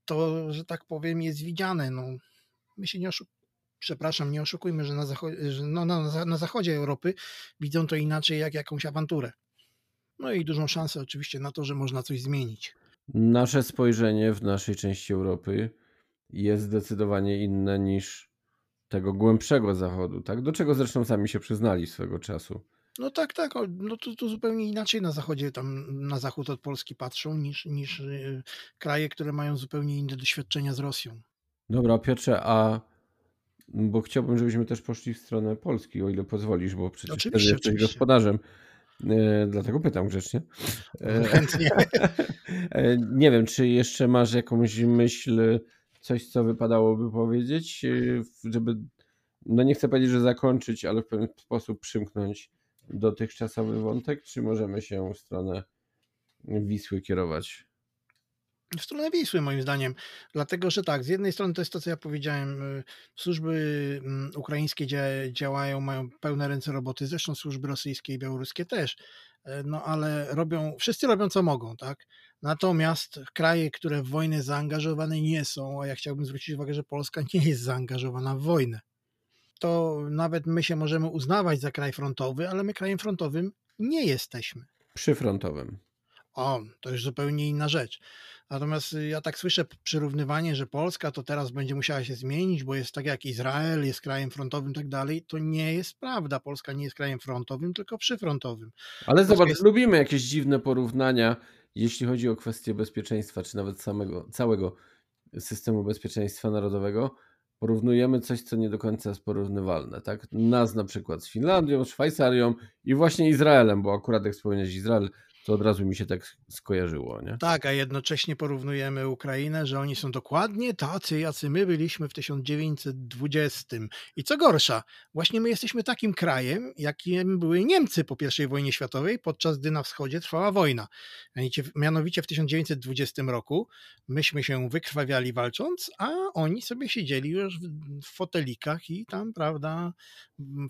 to że tak powiem, jest widziane. No, my się nie oszukujemy. Przepraszam, nie oszukujmy, że, na, zacho- że no, na, na zachodzie Europy widzą to inaczej jak jakąś awanturę. No i dużą szansę oczywiście na to, że można coś zmienić. Nasze spojrzenie w naszej części Europy jest zdecydowanie inne niż tego głębszego zachodu, tak? Do czego zresztą sami się przyznali swego czasu. No tak, tak. No to, to zupełnie inaczej na zachodzie, tam na zachód od Polski patrzą niż, niż y, kraje, które mają zupełnie inne doświadczenia z Rosją. Dobra, Piotrze, a bo chciałbym, żebyśmy też poszli w stronę Polski, o ile pozwolisz, bo przecież Oczywiście, jesteś oczywiście. gospodarzem. E, dlatego pytam grzecznie. E, Chętnie. e, nie wiem, czy jeszcze masz jakąś myśl, coś, co wypadałoby powiedzieć, e, żeby, no nie chcę powiedzieć, że zakończyć, ale w pewien sposób przymknąć dotychczasowy wątek, czy możemy się w stronę Wisły kierować? W stronę Wisły, moim zdaniem. Dlatego, że tak, z jednej strony to jest to, co ja powiedziałem, y, służby mm, ukraińskie dzia- działają, mają pełne ręce roboty, zresztą służby rosyjskie i białoruskie też, E, no ale robią, wszyscy robią co mogą, tak? Natomiast kraje, które w wojnę zaangażowane nie są, a ja chciałbym zwrócić uwagę, że Polska nie jest zaangażowana w wojnę, to nawet my się możemy uznawać za kraj frontowy, ale my krajem frontowym nie jesteśmy. Przyfrontowym. O, to już zupełnie inna rzecz. Natomiast y, ja tak słyszę przyrównywanie, że Polska to teraz będzie musiała się zmienić, bo jest tak jak Izrael, jest krajem frontowym i tak dalej. To nie jest prawda. Polska nie jest krajem frontowym, tylko przyfrontowym. Ale Polska zobacz, jest... lubimy jakieś dziwne porównania, jeśli chodzi o kwestie bezpieczeństwa, czy nawet samego, całego systemu bezpieczeństwa narodowego. Porównujemy coś, co nie do końca jest porównywalne. Tak? Nas na przykład z Finlandią, Szwajcarią i właśnie Izraelem, bo akurat jak wspomniałeś Izrael, to od razu mi się tak skojarzyło. Nie? Tak, a jednocześnie porównujemy Ukrainę, że oni są dokładnie tacy, jacy my byliśmy w 1920. I co gorsza, właśnie my jesteśmy takim krajem, jakim były Niemcy po I wojnie światowej, podczas gdy na wschodzie trwała wojna. Mianowicie w 1920 roku myśmy się wykrwawiali walcząc, a oni sobie siedzieli już w fotelikach i tam, prawda,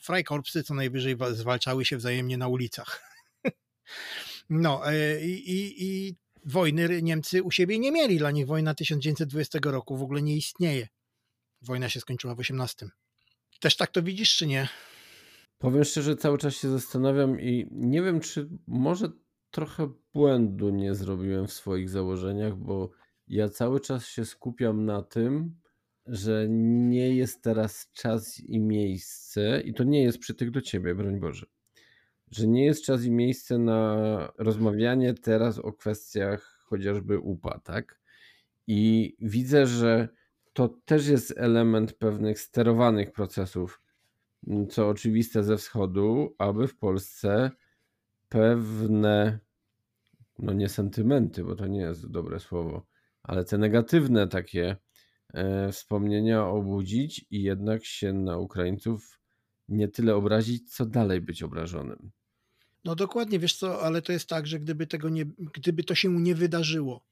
frajkorpsy co najwyżej zwalczały się wzajemnie na ulicach. No e, i, i, wojny Niemcy u siebie nie mieli. Dla nich wojna 1920 roku w ogóle nie istnieje. Wojna się skończyła w 18. Też tak to widzisz, czy nie? Powiem szczerze, cały czas się zastanawiam i nie wiem, czy może trochę błędu nie zrobiłem w swoich założeniach, bo ja cały czas się skupiam na tym, że nie jest teraz czas i miejsce, i to nie jest przytyk do ciebie, broń Boże że nie jest czas i miejsce na rozmawianie teraz o kwestiach chociażby UPA, tak? I widzę, że to też jest element pewnych sterowanych procesów, co oczywiste ze wschodu, aby w Polsce pewne, no nie sentymenty, bo to nie jest dobre słowo, ale te negatywne takie e, wspomnienia obudzić i jednak się na Ukraińców nie tyle obrazić, co dalej być obrażonym. No dokładnie, wiesz co, ale to jest tak, że gdyby, tego nie, gdyby to się nie wydarzyło,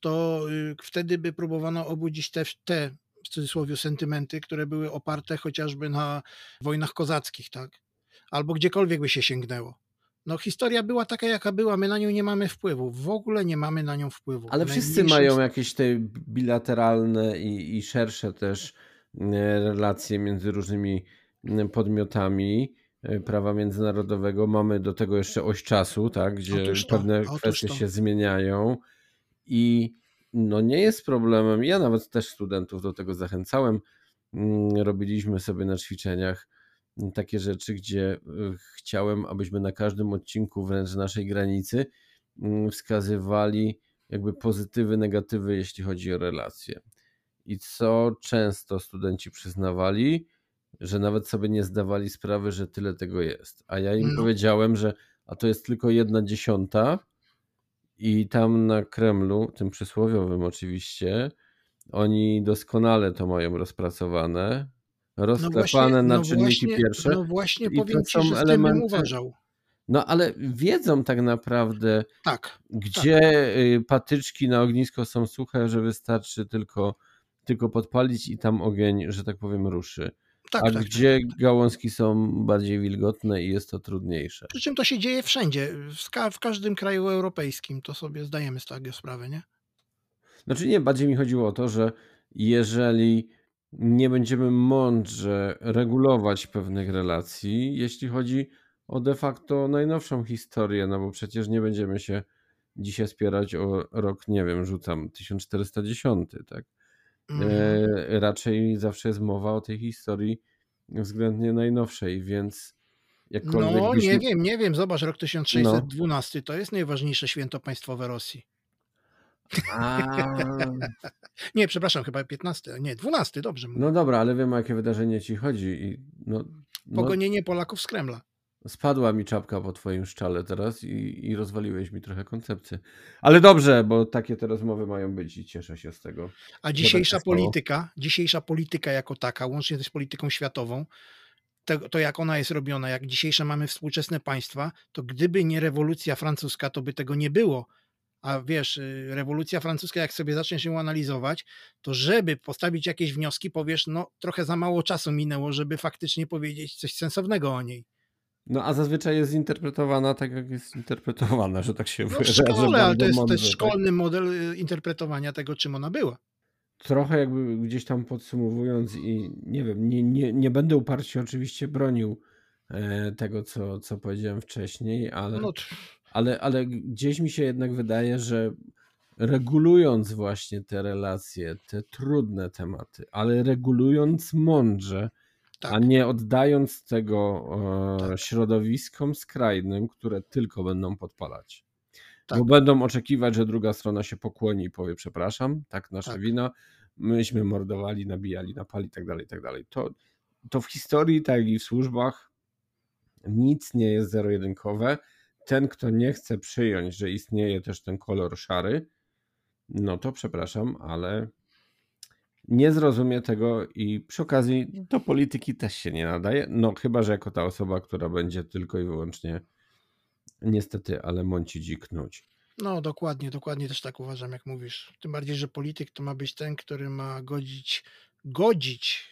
to y, wtedy by próbowano obudzić te, te w cudzysłowie sentymenty, które były oparte chociażby na wojnach kozackich, tak? Albo gdziekolwiek by się sięgnęło. No historia była taka, jaka była, my na nią nie mamy wpływu, w ogóle nie mamy na nią wpływu. Ale wszyscy mają jakieś te bilateralne i, i szersze też e, relacje między różnymi podmiotami E, prawa międzynarodowego mamy do tego jeszcze oś czasu, tak, gdzie to, pewne kwestie to. się zmieniają i no nie jest problemem. Ja nawet też studentów do tego zachęcałem. Mm, robiliśmy sobie na ćwiczeniach takie rzeczy, gdzie e, chciałem, abyśmy na każdym odcinku wręcz naszej granicy mm, wskazywali jakby pozytywy, negatywy, jeśli chodzi o relacje. I co często studenci przyznawali, że nawet sobie nie zdawali sprawy, że tyle tego jest. A ja im no. powiedziałem, że a to jest tylko jedna dziesiąta i tam na Kremlu, tym przysłowiowym oczywiście, oni doskonale to mają rozpracowane, rozklepane no na czynniki właśnie, pierwsze. No właśnie powiem ci, że elementy, uważał. No ale wiedzą tak naprawdę, tak, gdzie tak. patyczki na ognisko są suche, że wystarczy tylko, tylko podpalić i tam ogień, że tak powiem, ruszy. Tak, A tak, gdzie tak, tak. gałązki są bardziej wilgotne i jest to trudniejsze? Przy czym to się dzieje wszędzie, w, ka w każdym kraju europejskim, to sobie zdajemy z tego sprawę, nie? Znaczy nie, bardziej mi chodziło o to, że jeżeli nie będziemy mądrze regulować pewnych relacji, jeśli chodzi o de facto najnowszą historię, no bo przecież nie będziemy się dzisiaj spierać o rok, nie wiem, rzucam 1410, tak? Mhm. E, raczej zawsze jest mowa o tej historii względnie najnowszej, więc jakkolwiek... No byśmy... nie wiem, nie wiem, zobacz, rok 1612 no. to jest najważniejsze święto państwowe Rosji. A... nie, przepraszam, chyba 15, nie, 12, dobrze mówię. No dobra, ale wiem o jakie wydarzenie ci chodzi. I no, no... Pogonienie Polaków z Kremla. Spadła mi czapka po twoim szczale teraz i, i rozwaliłeś mi trochę koncepcję. Ale dobrze, bo takie te rozmowy mają być i cieszę się z tego. A dzisiejsza polityka, dzisiejsza polityka jako taka, łącznie z polityką światową, to, to, jak ona jest robiona, jak dzisiejsze mamy współczesne państwa, to gdyby nie rewolucja francuska, to by tego nie było. A wiesz, y, rewolucja francuska, jak sobie zaczniesz ją analizować, to żeby postawić jakieś wnioski, powiesz, no trochę za mało czasu minęło, żeby faktycznie powiedzieć coś sensownego o niej. No a zazwyczaj jest interpretowana tak, jak jest interpretowana, że tak się no, wyrażę. W szkole, ale to jest, mądrze, to jest szkolny tak? model y, interpretowania tego, czym ona była. Trochę jakby gdzieś tam podsumowując i nie wiem, nie, nie, nie będę uparcie oczywiście bronił e, tego, co, co powiedziałem wcześniej, ale, no ale, ale gdzieś mi się jednak wydaje, że regulując właśnie te relacje, te trudne tematy, ale regulując mądrze, Tak. a nie oddając tego e, Tak. środowiskom skrajnym, które tylko będą podpalać. Tak. Bo będą oczekiwać, że druga strona się pokłoni i powie przepraszam, tak nasza Tak. wina, myśmy mordowali, nabijali, napali tak dalej, tak dalej. To, to w historii, tak i w służbach nic nie jest zero-jedynkowe. Ten, kto nie chce przyjąć, że istnieje też ten kolor szary, no to przepraszam, ale nie zrozumie tego i przy okazji do polityki też się nie nadaje. No chyba, że jako ta osoba, która będzie tylko i wyłącznie niestety, ale mącić i knuć. No dokładnie, dokładnie też tak uważam, jak mówisz. Tym bardziej, że polityk to ma być ten, który ma godzić, godzić.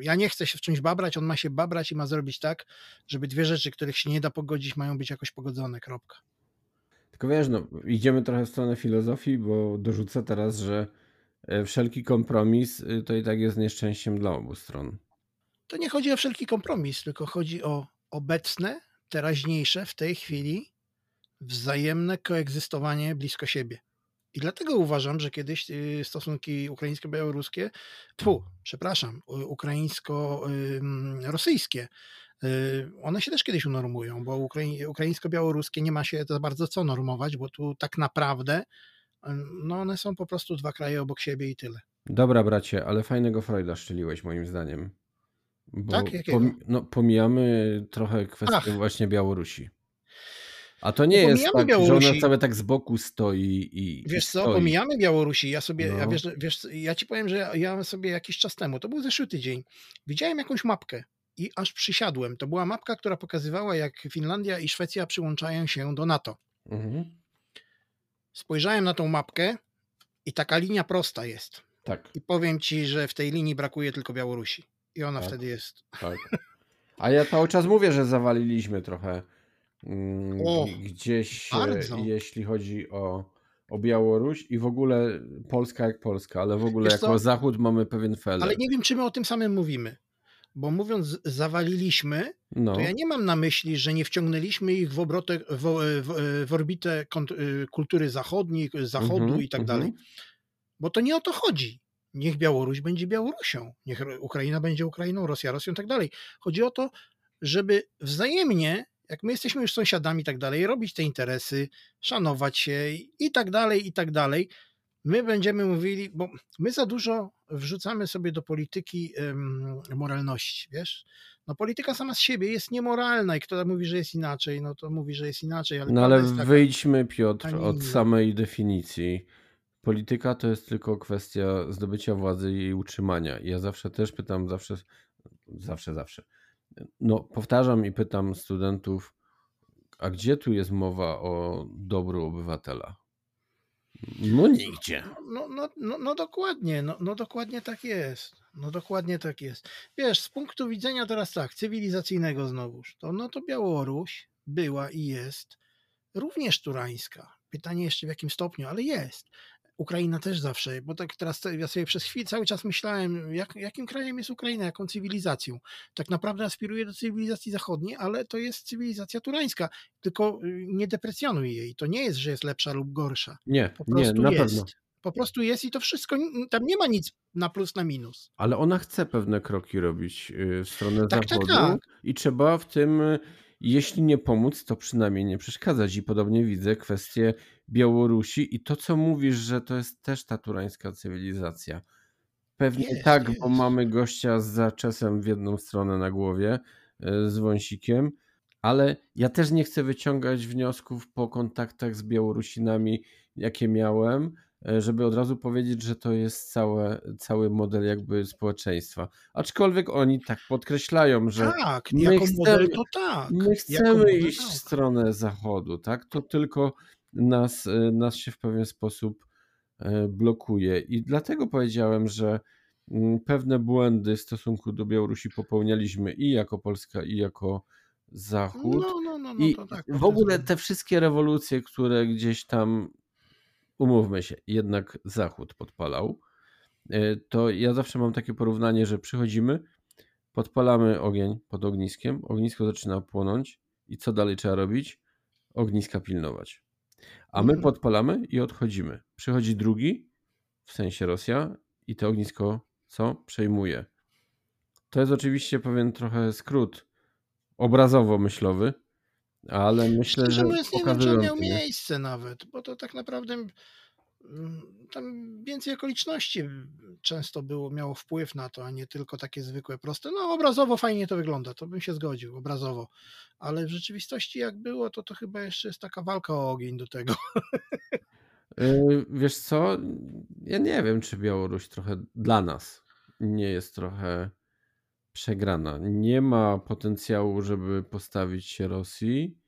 Ja nie chcę się w czymś babrać, on ma się babrać i ma zrobić tak, żeby dwie rzeczy, których się nie da pogodzić, mają być jakoś pogodzone, kropka. Tylko wiesz, no, idziemy trochę w stronę filozofii, bo dorzucę teraz, że wszelki kompromis y, to i tak jest nieszczęściem dla obu stron. To nie chodzi o wszelki kompromis, tylko chodzi o obecne, teraźniejsze w tej chwili wzajemne koegzystowanie blisko siebie. I dlatego uważam, że kiedyś y, stosunki ukraińsko-białoruskie, tfu, przepraszam, u- ukraińsko-rosyjskie, y, one się też kiedyś unormują, bo ukrai- ukraińsko-białoruskie nie ma się za bardzo co normować, bo tu tak naprawdę y, no one są po prostu dwa kraje obok siebie i tyle. Dobra, bracie, ale fajnego Freuda szczeliłeś moim zdaniem. Bo Tak? Jakiego? pom- no, pomijamy trochę kwestię Ach. właśnie Białorusi. A to nie No, jest tak, że Białorusi. ona cały tak z boku stoi i i Wiesz co, stoi. pomijamy Białorusi. Ja sobie, ja No. wiesz, wiesz, ja ci powiem, że ja, ja sobie jakiś czas temu, to był zeszły tydzień, widziałem jakąś mapkę i aż przysiadłem. To była mapka, która pokazywała, jak Finlandia i Szwecja przyłączają się do NATO. Mhm. Spojrzałem na tą mapkę i taka linia prosta jest. Tak, I powiem ci, że w tej linii brakuje tylko Białorusi. I ona Tak. wtedy jest. tak. A ja cały czas mówię, że zawaliliśmy trochę mm, O, gdzieś, e, bardzo. jeśli chodzi o, o Białoruś i w ogóle Polska jak Polska, ale w ogóle Wiesz jako co? Zachód mamy pewien feler. Ale nie wiem, czy my o tym samym mówimy. Bo mówiąc zawaliliśmy, No, to ja nie mam na myśli, że nie wciągnęliśmy ich w, obrotę, w, w, w orbitę y, kultury zachodniej, zachodu Mhm, i tak mhm. dalej, bo to nie o to chodzi. Niech Białoruś będzie Białorusią, niech Ukraina będzie Ukrainą, Rosja Rosją i tak dalej. Chodzi o to, żeby wzajemnie, jak my jesteśmy już sąsiadami i tak dalej, robić te interesy, szanować się i tak dalej, i tak dalej. My będziemy mówili, bo my za dużo wrzucamy sobie do polityki moralności, wiesz? No polityka sama z siebie jest niemoralna i kto mówi, że jest inaczej, no to mówi, że jest inaczej, ale no ale taka, wyjdźmy, Piotr, od samej definicji. Polityka to jest tylko kwestia zdobycia władzy i jej utrzymania. Ja zawsze też pytam, zawsze, zawsze, zawsze. No, powtarzam i pytam studentów, a gdzie tu jest mowa o dobru obywatela? No nigdzie. No, no, no, no dokładnie, no, no dokładnie tak jest. No dokładnie tak jest. Wiesz, z punktu widzenia teraz tak, cywilizacyjnego znowuż, to no to Białoruś była i jest również turańska. Pytanie jeszcze w jakim stopniu, ale jest. Ukraina też zawsze, bo tak teraz te- ja sobie przez chwilę cały czas myślałem, jak, jakim krajem jest Ukraina, jaką cywilizacją. Tak naprawdę aspiruje do cywilizacji zachodniej, ale to jest cywilizacja turańska, tylko y, nie deprecjonuj jej. To nie jest, że jest lepsza lub gorsza. Nie, Po nie, prostu na jest. pewno. Po prostu jest i to wszystko, tam nie ma nic na plus, na minus. Ale ona chce pewne kroki robić y, w stronę Tak, tak, zachodu tak. i trzeba w tym, y, jeśli nie pomóc, to przynajmniej nie przeszkadzać. I podobnie widzę kwestię Białorusi i to, co mówisz, że to jest też ta turańska cywilizacja. Pewnie Jest, tak, bo jest. mamy gościa z zaczesem w jedną stronę na głowie, y, z wąsikiem, ale ja też nie chcę wyciągać wniosków po kontaktach z Białorusinami, jakie miałem, żeby od razu powiedzieć, że to jest całe, cały model jakby społeczeństwa. Aczkolwiek oni tak podkreślają, że Tak, my jako chcemy- model to tak. my chcemy iść w tak. stronę zachodu, tak? To tylko nas, y, nas się w pewien sposób y, blokuje. I dlatego powiedziałem, że mm, pewne błędy w stosunku do Białorusi popełnialiśmy i jako Polska, i jako Zachód. No, no, no, no I tak. w ogóle te wszystkie rewolucje, które gdzieś tam, umówmy się, jednak Zachód podpalał, y, to ja zawsze mam takie porównanie, że przychodzimy, podpalamy ogień pod ogniskiem, ognisko zaczyna płonąć i co dalej trzeba robić? Ogniska pilnować. A my Mhm. podpalamy i odchodzimy. Przychodzi drugi, w sensie Rosja, i to ognisko co? Przejmuje. To jest oczywiście pewien trochę skrót obrazowo-myślowy, ale myślę, Szczerze że nie wiem, czy on miał nie? miejsce nawet, bo to tak naprawdę mm, tam więcej okoliczności często było, miało wpływ na to, a nie tylko takie zwykłe, proste. No obrazowo fajnie to wygląda, to bym się zgodził, obrazowo. Ale w rzeczywistości jak było, to to chyba jeszcze jest taka walka o ogień do tego. Yy, Wiesz co? Ja nie wiem, czy Białoruś trochę dla nas nie jest trochę przegrana. Nie ma potencjału, żeby postawić się Rosji.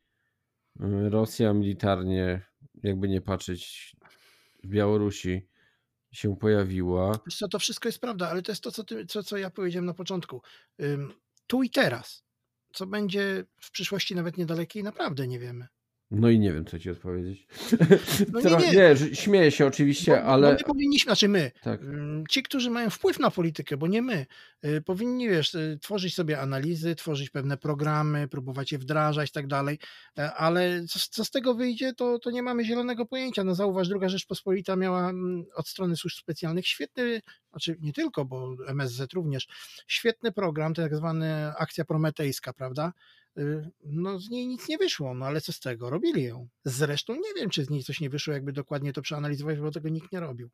Yy, Rosja militarnie, jakby nie patrzeć, w Białorusi się pojawiła. Co, to wszystko jest prawda, ale to jest to, co, ty, co, co ja powiedziałem na początku. Tu i teraz. Co będzie w przyszłości nawet niedalekiej, naprawdę nie wiemy. No i nie wiem, co ci odpowiedzieć. No nie, nie. nie, śmieję się oczywiście, Bo, bo ale my powinniśmy, znaczy my, tak. Ym, Ci, którzy mają wpływ na politykę, bo nie my, y, powinni, wiesz, y, tworzyć sobie analizy, tworzyć pewne programy, próbować je wdrażać i tak dalej, E, ale co, z- co z tego wyjdzie, to, to nie mamy zielonego pojęcia. No zauważ, druga Rzeczpospolita miała mm, od strony służb specjalnych świetny, znaczy nie tylko, bo MSZ również, świetny program, tak zwany akcja prometejska, prawda? Y, No z niej nic nie wyszło, no ale co z tego? Robili ją. Zresztą nie wiem, czy z niej coś nie wyszło, jakby dokładnie to przeanalizować, bo tego nikt nie robił.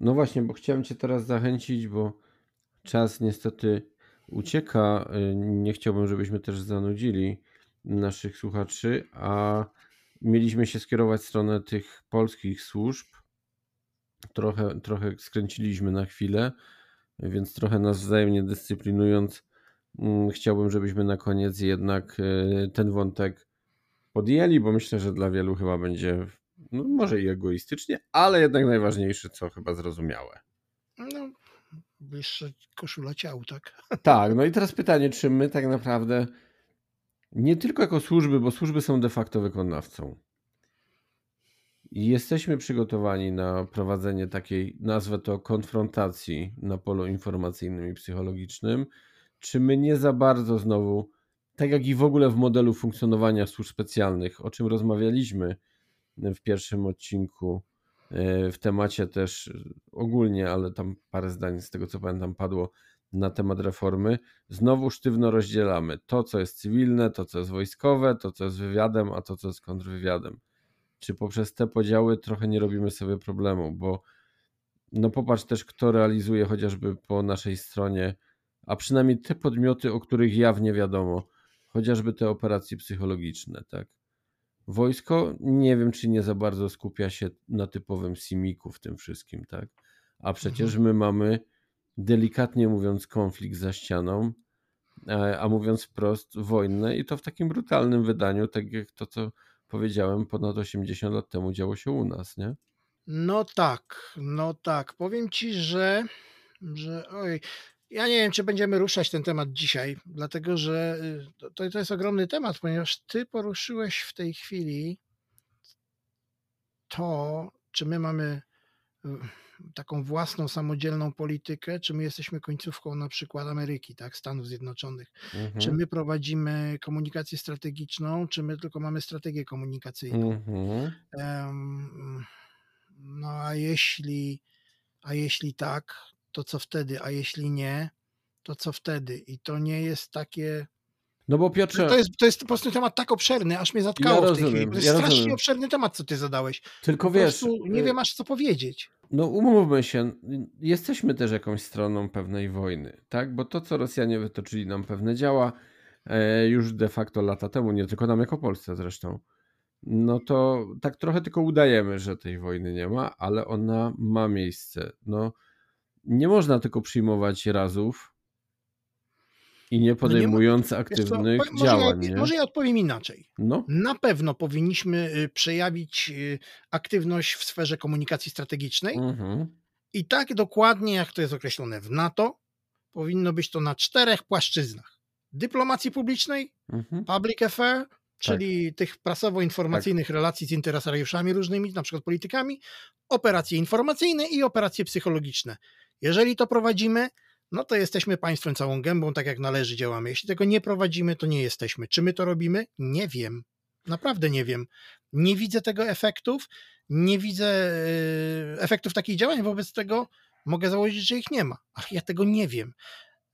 No właśnie, bo chciałem cię teraz zachęcić, bo czas niestety ucieka. Y, Nie chciałbym, żebyśmy też zanudzili naszych słuchaczy, a mieliśmy się skierować w stronę tych polskich służb. Trochę, trochę skręciliśmy na chwilę, więc trochę nas wzajemnie dyscyplinując, chciałbym, żebyśmy na koniec jednak y, ten wątek podjęli, bo myślę, że dla wielu chyba będzie, no może i egoistycznie, ale jednak najważniejsze, co chyba zrozumiałe. No, wyższa koszula ciał, tak? Tak, no i teraz pytanie, czy my tak naprawdę nie tylko jako służby, bo służby są de facto wykonawcą, jesteśmy przygotowani na prowadzenie takiej, nazwę to konfrontacji na polu informacyjnym i psychologicznym, czy my nie za bardzo znowu, tak jak i w ogóle w modelu funkcjonowania służb specjalnych, o czym rozmawialiśmy w pierwszym odcinku, e, w temacie też ogólnie, ale tam parę zdań z tego co pamiętam padło na temat reformy, znowu sztywno rozdzielamy to, co jest cywilne, to, co jest wojskowe, to, co jest wywiadem, a to, co jest kontrwywiadem. Czy poprzez te podziały trochę nie robimy sobie problemu, bo no popatrz też, kto realizuje chociażby po naszej stronie, a przynajmniej te podmioty, o których jawnie wiadomo, chociażby te operacje psychologiczne, tak? Wojsko nie wiem, czy nie za bardzo skupia się na typowym simiku w tym wszystkim, tak? A przecież my mamy, delikatnie mówiąc, konflikt za ścianą, e, a mówiąc wprost, wojnę i to w takim brutalnym wydaniu, tak jak to, co powiedziałem, ponad 80 lat temu działo się u nas, nie? No tak, no tak. Powiem ci, że, że oj, ja nie wiem, czy będziemy ruszać ten temat dzisiaj, dlatego że y, to, to jest ogromny temat, ponieważ ty poruszyłeś w tej chwili to, czy my mamy y, taką własną, samodzielną politykę, czy my jesteśmy końcówką na przykład Ameryki, tak, Stanów Zjednoczonych. Mhm. Czy my prowadzimy komunikację strategiczną, czy my tylko mamy strategię komunikacyjną. Mhm. Em, No a jeśli, a jeśli tak, to co wtedy? A jeśli nie, to co wtedy? I to nie jest takie. No bo Piotrze, To jest, to jest po prostu temat tak obszerny, aż mnie zatkało Ja w tej chwili. rozumiem, To jest ja strasznie rozumiem. obszerny temat, co ty zadałeś. tylko wiesz, nie y, wiem aż co powiedzieć. No umówmy się, jesteśmy też jakąś stroną pewnej wojny, tak? Bo to, co Rosjanie wytoczyli nam pewne działa e, już de facto lata temu, nie tylko nam jako Polsce zresztą, no to tak trochę tylko udajemy, że tej wojny nie ma, ale ona ma miejsce. No, nie można tylko przyjmować razów i nie podejmując Wiesz co, aktywnych może, działań, ja, nie? może ja odpowiem inaczej. No, Na pewno powinniśmy y, przejawić y, aktywność w sferze komunikacji strategicznej. mhm. I tak dokładnie jak to jest określone w NATO, powinno być to na czterech płaszczyznach: dyplomacji publicznej, Mhm. public affair, Tak. czyli tych prasowo-informacyjnych relacji z interesariuszami różnymi, na przykład politykami, operacje informacyjne i operacje psychologiczne. Jeżeli to prowadzimy, no to jesteśmy państwem całą gębą, tak jak należy działamy. Jeśli tego nie prowadzimy, to nie jesteśmy. Czy my to robimy? Nie wiem. Naprawdę nie wiem. Nie widzę tego efektów, nie widzę y, efektów takich działań, wobec tego mogę założyć, że ich nie ma. Ach, ja tego nie wiem.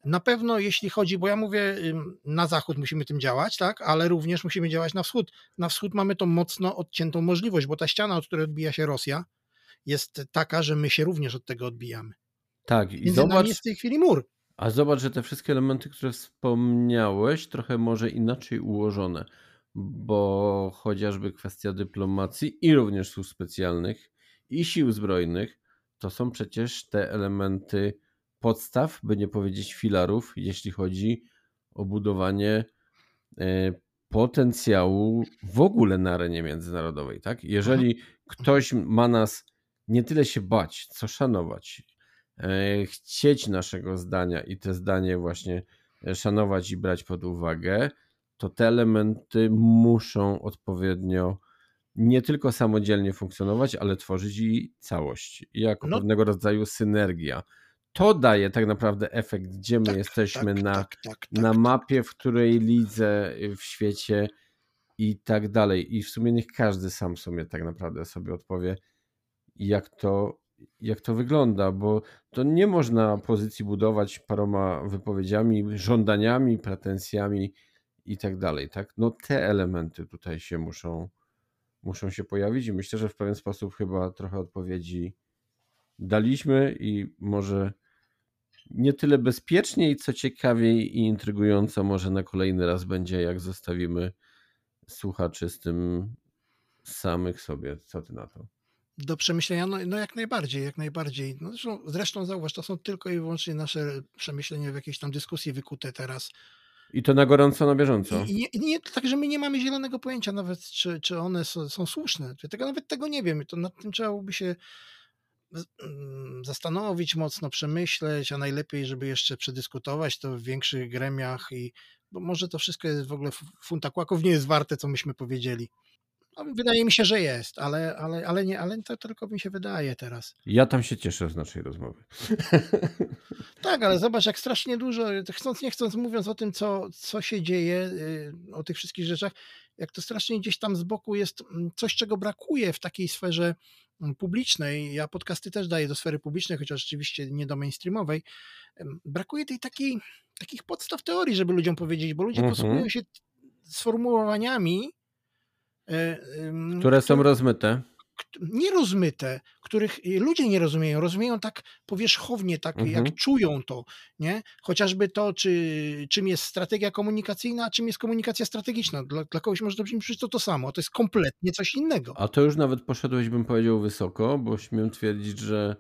Na pewno jeśli chodzi, bo ja mówię, na zachód musimy tym działać, tak, ale również musimy działać na wschód. Na wschód mamy tą mocno odciętą możliwość, bo ta ściana, od której odbija się Rosja, jest taka, że my się również od tego odbijamy. Tak, i Między zobacz, jest w tej chwili mur. a zobacz, że te wszystkie elementy, które wspomniałeś, trochę może inaczej ułożone, bo chociażby kwestia dyplomacji i również służb specjalnych i sił zbrojnych, to są przecież te elementy podstaw, by nie powiedzieć filarów, jeśli chodzi o budowanie e, potencjału w ogóle na arenie międzynarodowej. Tak? Jeżeli ktoś ma nas nie tyle się bać, co szanować, chcieć naszego zdania i te zdanie właśnie szanować i brać pod uwagę, to te elementy muszą odpowiednio nie tylko samodzielnie funkcjonować, ale tworzyć i całość, jako No. pewnego rodzaju synergia. To daje tak naprawdę efekt, gdzie my Tak, jesteśmy tak, na, tak, tak, na tak, mapie, w której lidze w świecie i tak dalej. I w sumie niech każdy sam sobie tak naprawdę sobie odpowie, jak to, jak to wygląda, bo to nie można pozycji budować paroma wypowiedziami, żądaniami, pretensjami i tak dalej. Tak? No te elementy tutaj się muszą, muszą się pojawić i myślę, że w pewien sposób chyba trochę odpowiedzi daliśmy i może nie tyle bezpieczniej, co ciekawiej i intrygująco może na kolejny raz będzie, jak zostawimy słuchaczy z tym samych sobie. Co ty na to? Do przemyślenia, no, no jak najbardziej, jak najbardziej. No zresztą, zresztą zauważ, to są tylko i wyłącznie nasze przemyślenia w jakiejś tam dyskusji wykute teraz. I to na gorąco, na bieżąco. I, i nie, i nie, tak, że my nie mamy zielonego pojęcia nawet, czy, czy one są, są słuszne. Tego, nawet tego nie wiemy. To nad tym trzeba byłoby się mm, zastanowić mocno, przemyśleć, a najlepiej, żeby jeszcze przedyskutować to w większych gremiach i bo może to wszystko jest w ogóle funta kłaków nie jest warte, co myśmy powiedzieli. No, wydaje mi się, że jest, ale, ale, ale nie, ale to tylko mi się wydaje teraz. Ja tam się cieszę z naszej rozmowy. Tak, ale zobacz, jak strasznie dużo, chcąc nie chcąc, mówiąc o tym, co, co się dzieje, y, o tych wszystkich rzeczach, jak to strasznie gdzieś tam z boku jest mm, coś, czego brakuje w takiej sferze mm, publicznej. Ja podcasty też daję do sfery publicznej, chociaż oczywiście nie do mainstreamowej. Brakuje tej takiej, takich podstaw teorii, żeby ludziom powiedzieć, bo ludzie Mhm. posługują się sformułowaniami, Które są rozmyte. kt- nierozmyte, których y, ludzie nie rozumieją, rozumieją tak powierzchownie, tak Mhm. jak czują to, nie? Chociażby to, czy, czym jest strategia komunikacyjna, a czym jest komunikacja strategiczna. Dla, dla kogoś może to brzmieć to to samo, to jest kompletnie coś innego. A to już nawet poszedłeś, bym powiedział, wysoko, bo śmiem twierdzić, że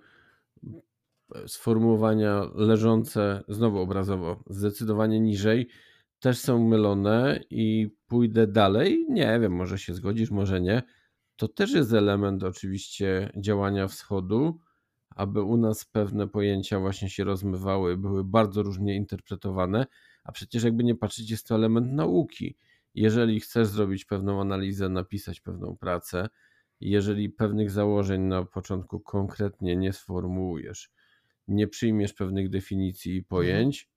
sformułowania leżące znowu obrazowo zdecydowanie niżej też są mylone i pójdę dalej. Nie wiem, może się zgodzisz, może nie. To też jest element oczywiście działania wschodu, aby u nas pewne pojęcia właśnie się rozmywały, były bardzo różnie interpretowane, a przecież jakby nie patrzeć, jest to element nauki. Jeżeli chcesz zrobić pewną analizę, napisać pewną pracę, jeżeli pewnych założeń na początku konkretnie nie sformułujesz, nie przyjmiesz pewnych definicji i pojęć,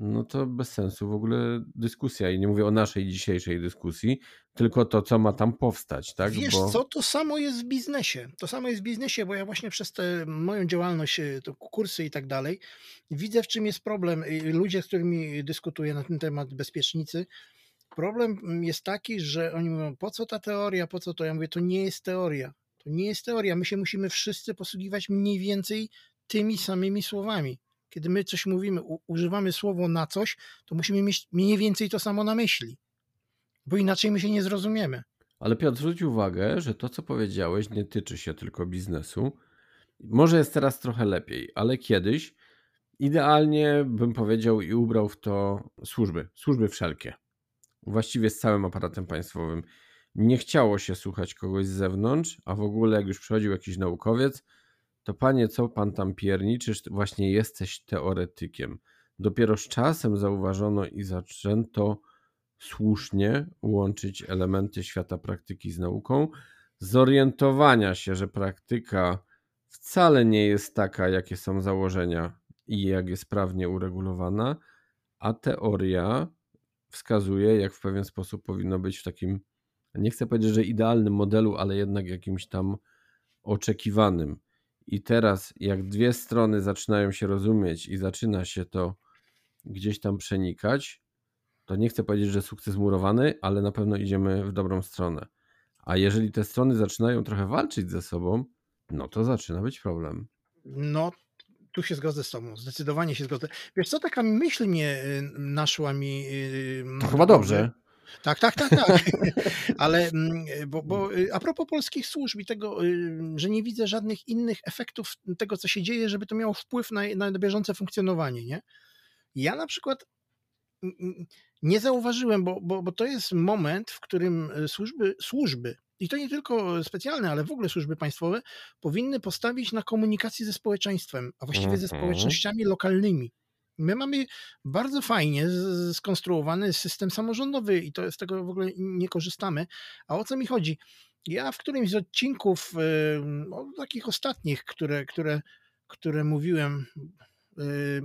no to bez sensu w ogóle dyskusja. I nie mówię o naszej dzisiejszej dyskusji, tylko to, co ma tam powstać, tak? Wiesz Bo co, to samo jest w biznesie. To samo jest w biznesie, bo ja właśnie przez tę moją działalność, y, to kursy i tak dalej, widzę w czym jest problem. Y, Ludzie, z którymi dyskutuję na ten temat, bezpiecznicy, problem mm, jest taki, że oni mówią, po co ta teoria, po co to? Ja mówię, to nie jest teoria. To nie jest teoria. My się musimy wszyscy posługiwać mniej więcej tymi samymi słowami. Kiedy my coś mówimy, używamy słowo na coś, to musimy mieć mniej więcej to samo na myśli. Bo inaczej my się nie zrozumiemy. Ale Piotr, zwróć uwagę, że to, co powiedziałeś, nie tyczy się tylko biznesu. Może jest teraz trochę lepiej, ale kiedyś idealnie bym powiedział i ubrał w to służby, służby wszelkie. Właściwie z całym aparatem państwowym. Nie chciało się słuchać kogoś z zewnątrz, a w ogóle jak już przychodził jakiś naukowiec, to panie, co pan tam pierniczysz, właśnie jesteś teoretykiem. Dopiero z czasem zauważono i zaczęto słusznie łączyć elementy świata praktyki z nauką, zorientowania się, że praktyka wcale nie jest taka, jakie są założenia i jak jest prawnie uregulowana, a teoria wskazuje, jak w pewien sposób powinno być w takim nie chcę powiedzieć, że idealnym modelu, ale jednak jakimś tam oczekiwanym. I teraz, jak dwie strony zaczynają się rozumieć i zaczyna się to gdzieś tam przenikać, to nie chcę powiedzieć, że sukces murowany, ale na pewno idziemy w dobrą stronę. A jeżeli te strony zaczynają trochę walczyć ze sobą, no to zaczyna być problem. No, tu się zgodzę z tobą, zdecydowanie się zgodzę. Wiesz co, taka myśl mnie y, naszła mi... Y, to chyba dobrze. Tak, tak, tak, tak. Ale mm, bo, bo y, a propos polskich służb i tego, że nie widzę żadnych innych efektów tego, co się dzieje, żeby to miało wpływ na, na bieżące funkcjonowanie, nie? Ja na przykład nie zauważyłem, bo, bo, bo to jest moment, w którym służby, służby i to nie tylko specjalne, ale w ogóle służby państwowe, powinny postawić na komunikację ze społeczeństwem, a właściwie ze mhm. społecznościami lokalnymi. My mamy bardzo fajnie skonstruowany system samorządowy i to z tego w ogóle nie korzystamy. A o co mi chodzi? Ja w którymś z odcinków, takich ostatnich, które, które, które mówiłem,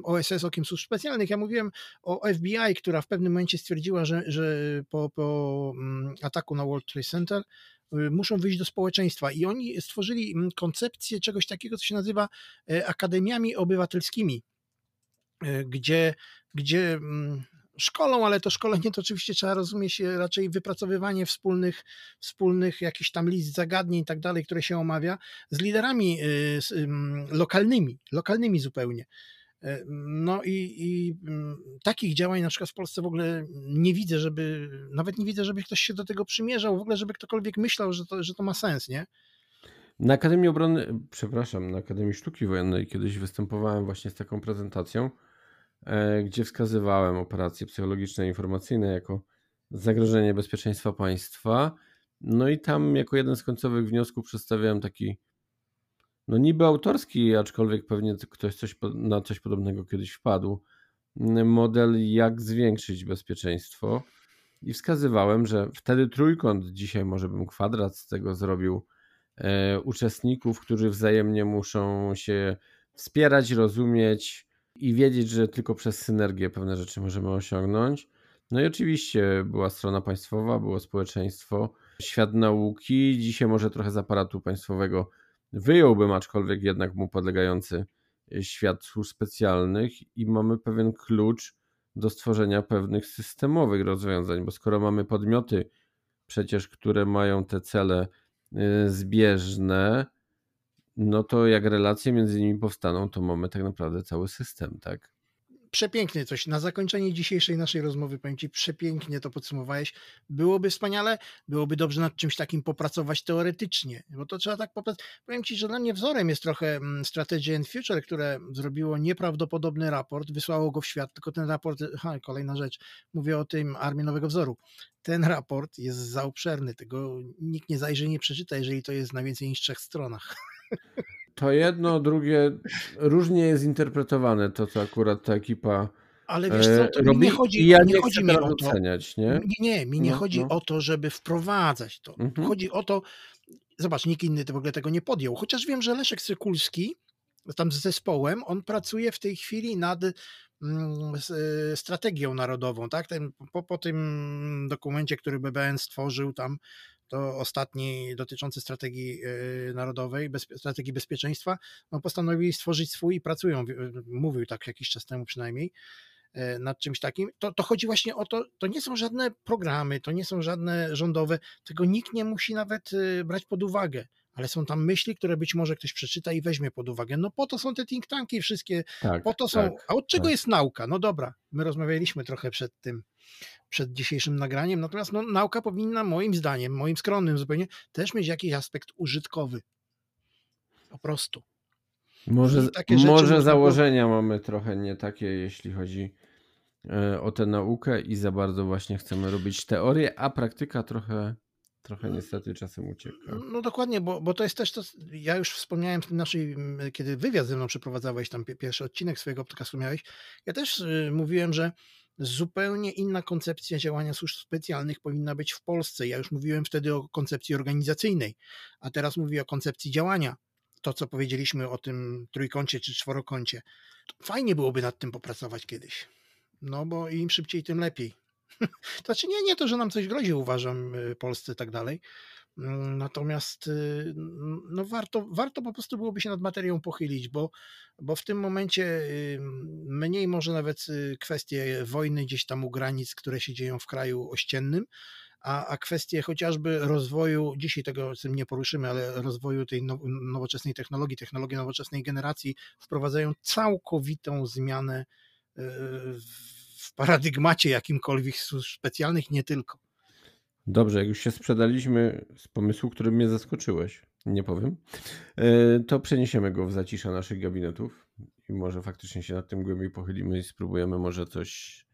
OSS, Okiem Służb Specjalnych. Ja mówiłem o FBI, która w pewnym momencie stwierdziła, że, że po, po mm, ataku na World Trade Center y, muszą wyjść do społeczeństwa i oni stworzyli mm, koncepcję czegoś takiego, co się nazywa e, akademiami obywatelskimi, gdzie, gdzie mm, szkolą, ale to szkolenie to oczywiście trzeba rozumieć raczej wypracowywanie wspólnych, wspólnych jakichś tam list zagadnień i tak dalej, które się omawia z liderami y, lokalnymi, lokalnymi zupełnie. E, no i, i, mm, takich działań na przykład w Polsce w ogóle nie widzę, żeby, nawet nie widzę, żeby ktoś się do tego przymierzał, w ogóle żeby ktokolwiek myślał, że to, że to ma sens, nie? Na Akademii Obrony, przepraszam, na Akademii Sztuki Wojennej kiedyś występowałem właśnie z taką prezentacją, e, gdzie wskazywałem operacje psychologiczne i informacyjne jako zagrożenie bezpieczeństwa państwa. No i tam jako jeden z końcowych wniosków przedstawiałem taki no niby autorski, aczkolwiek pewnie ktoś coś, na coś podobnego kiedyś wpadł. Model, jak zwiększyć bezpieczeństwo. I wskazywałem, że wtedy trójkąt, dzisiaj może bym kwadrat z tego zrobił, e, uczestników, którzy wzajemnie muszą się wspierać, rozumieć i wiedzieć, że tylko przez synergię pewne rzeczy możemy osiągnąć. No i oczywiście była strona państwowa, było społeczeństwo, świat nauki, dzisiaj może trochę z aparatu państwowego wyjąłbym, aczkolwiek jednak mu podlegający świat służb specjalnych i mamy pewien klucz do stworzenia pewnych systemowych rozwiązań, bo skoro mamy podmioty przecież, które mają te cele e, zbieżne, no to jak relacje między nimi powstaną, to mamy tak naprawdę cały system, tak? przepięknie coś. Na zakończenie dzisiejszej naszej rozmowy, powiem Ci, przepięknie to podsumowałeś. Byłoby wspaniale, byłoby dobrze nad czymś takim popracować teoretycznie, bo to trzeba tak popracować. Powiem Ci, że dla mnie wzorem jest trochę mm, Strategy and Future, które zrobiło nieprawdopodobny raport, wysłało go w świat, tylko ten raport, ha, kolejna rzecz, mówię o tym Armii Nowego Wzoru. Ten raport jest za obszerny, tego nikt nie zajrzy, nie przeczyta, jeżeli to jest na więcej niż trzech stronach. to jedno, drugie różnie jest interpretowane, to co akurat ta ekipa ale wiesz co, to robi, mi nie chodzi, ja nie, nie chodzi mi o to. Oceniać, nie? nie, nie, mi nie no, chodzi no. o to, żeby wprowadzać to. Mhm. Chodzi o to, zobacz, nikt inny w ogóle tego nie podjął. Chociaż wiem, że Leszek Sykulski tam z zespołem, on pracuje w tej chwili nad mm, e, strategią narodową, tak? Ten, po, po tym dokumencie, który BBN stworzył tam to ostatni dotyczący strategii e, narodowej, strategii bezpieczeństwa, no postanowili stworzyć swój i pracują, mówił tak jakiś czas temu przynajmniej, e, nad czymś takim, to, to chodzi właśnie o to, to nie są żadne programy, to nie są żadne rządowe, tego nikt nie musi nawet brać pod uwagę, ale są tam myśli, które być może ktoś przeczyta i weźmie pod uwagę. No po to są te think tanki wszystkie, tak, po to są, tak, a od czego tak. jest nauka? No dobra, my rozmawialiśmy trochę przed tym, przed dzisiejszym nagraniem. Natomiast no, nauka powinna, moim zdaniem, moim skromnym zupełnie, też mieć jakiś aspekt użytkowy. Po prostu. Może, może założenia mamy trochę nie takie, jeśli chodzi e, o tę naukę i za bardzo właśnie chcemy robić teorię, a praktyka trochę, trochę niestety czasem ucieka. No dokładnie, bo, bo to jest też to, ja już wspomniałem w naszej, kiedy wywiad ze mną przeprowadzałeś, tam pierwszy odcinek swojego podcastu miałeś, ja też y, mówiłem, że zupełnie inna koncepcja działania służb specjalnych powinna być w Polsce. Ja już mówiłem wtedy o koncepcji organizacyjnej, a teraz mówię o koncepcji działania. To, co powiedzieliśmy o tym trójkącie czy czworokącie. Fajnie byłoby nad tym popracować kiedyś. No bo im szybciej, tym lepiej. To znaczy nie, nie to, że nam coś grozi, uważam, y, Polsce i tak dalej. Mm, Natomiast y, no warto, warto po prostu byłoby się nad materią pochylić, bo, bo w tym momencie y, mniej może nawet kwestie wojny gdzieś tam u granic, które się dzieją w kraju ościennym, a, a kwestie chociażby rozwoju, dzisiaj tego z tym nie poruszymy, ale rozwoju tej now- nowoczesnej technologii, technologii nowoczesnej generacji wprowadzają całkowitą zmianę y, w paradygmacie jakimkolwiek służb specjalnych, nie tylko. Dobrze, jak już się sprzedaliśmy z pomysłu, którym mnie zaskoczyłeś, nie powiem, e, to przeniesiemy go w zacisza naszych gabinetów i może faktycznie się nad tym głębiej pochylimy i spróbujemy może coś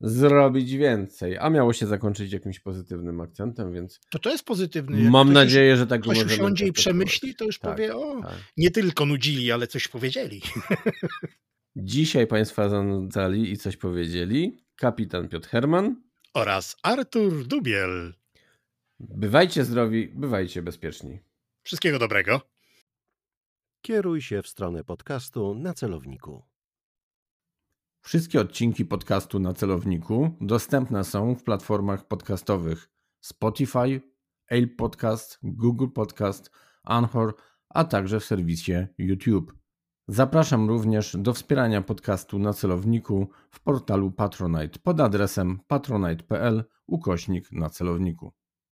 zrobić więcej. A miało się zakończyć jakimś pozytywnym akcentem, więc To to jest pozytywny. jak mam nadzieję, że tak Ktoś usiądzie i przemyśli, to już Tak, powie, o, tak. nie tylko nudzili, ale coś powiedzieli. Dzisiaj Państwa zanudzali i coś powiedzieli kapitan Piotr Herman. Oraz Artur Dubiel. Bywajcie zdrowi, bywajcie bezpieczni. Wszystkiego dobrego. Kieruj się w stronę podcastu na celowniku. Wszystkie odcinki podcastu na celowniku dostępne są w platformach podcastowych Spotify, Apple Podcast, Google Podcast, Anchor, a także w serwisie YouTube. Zapraszam również do wspierania podcastu na celowniku w portalu Patronite pod adresem patronite.pl ukośnik na celowniku.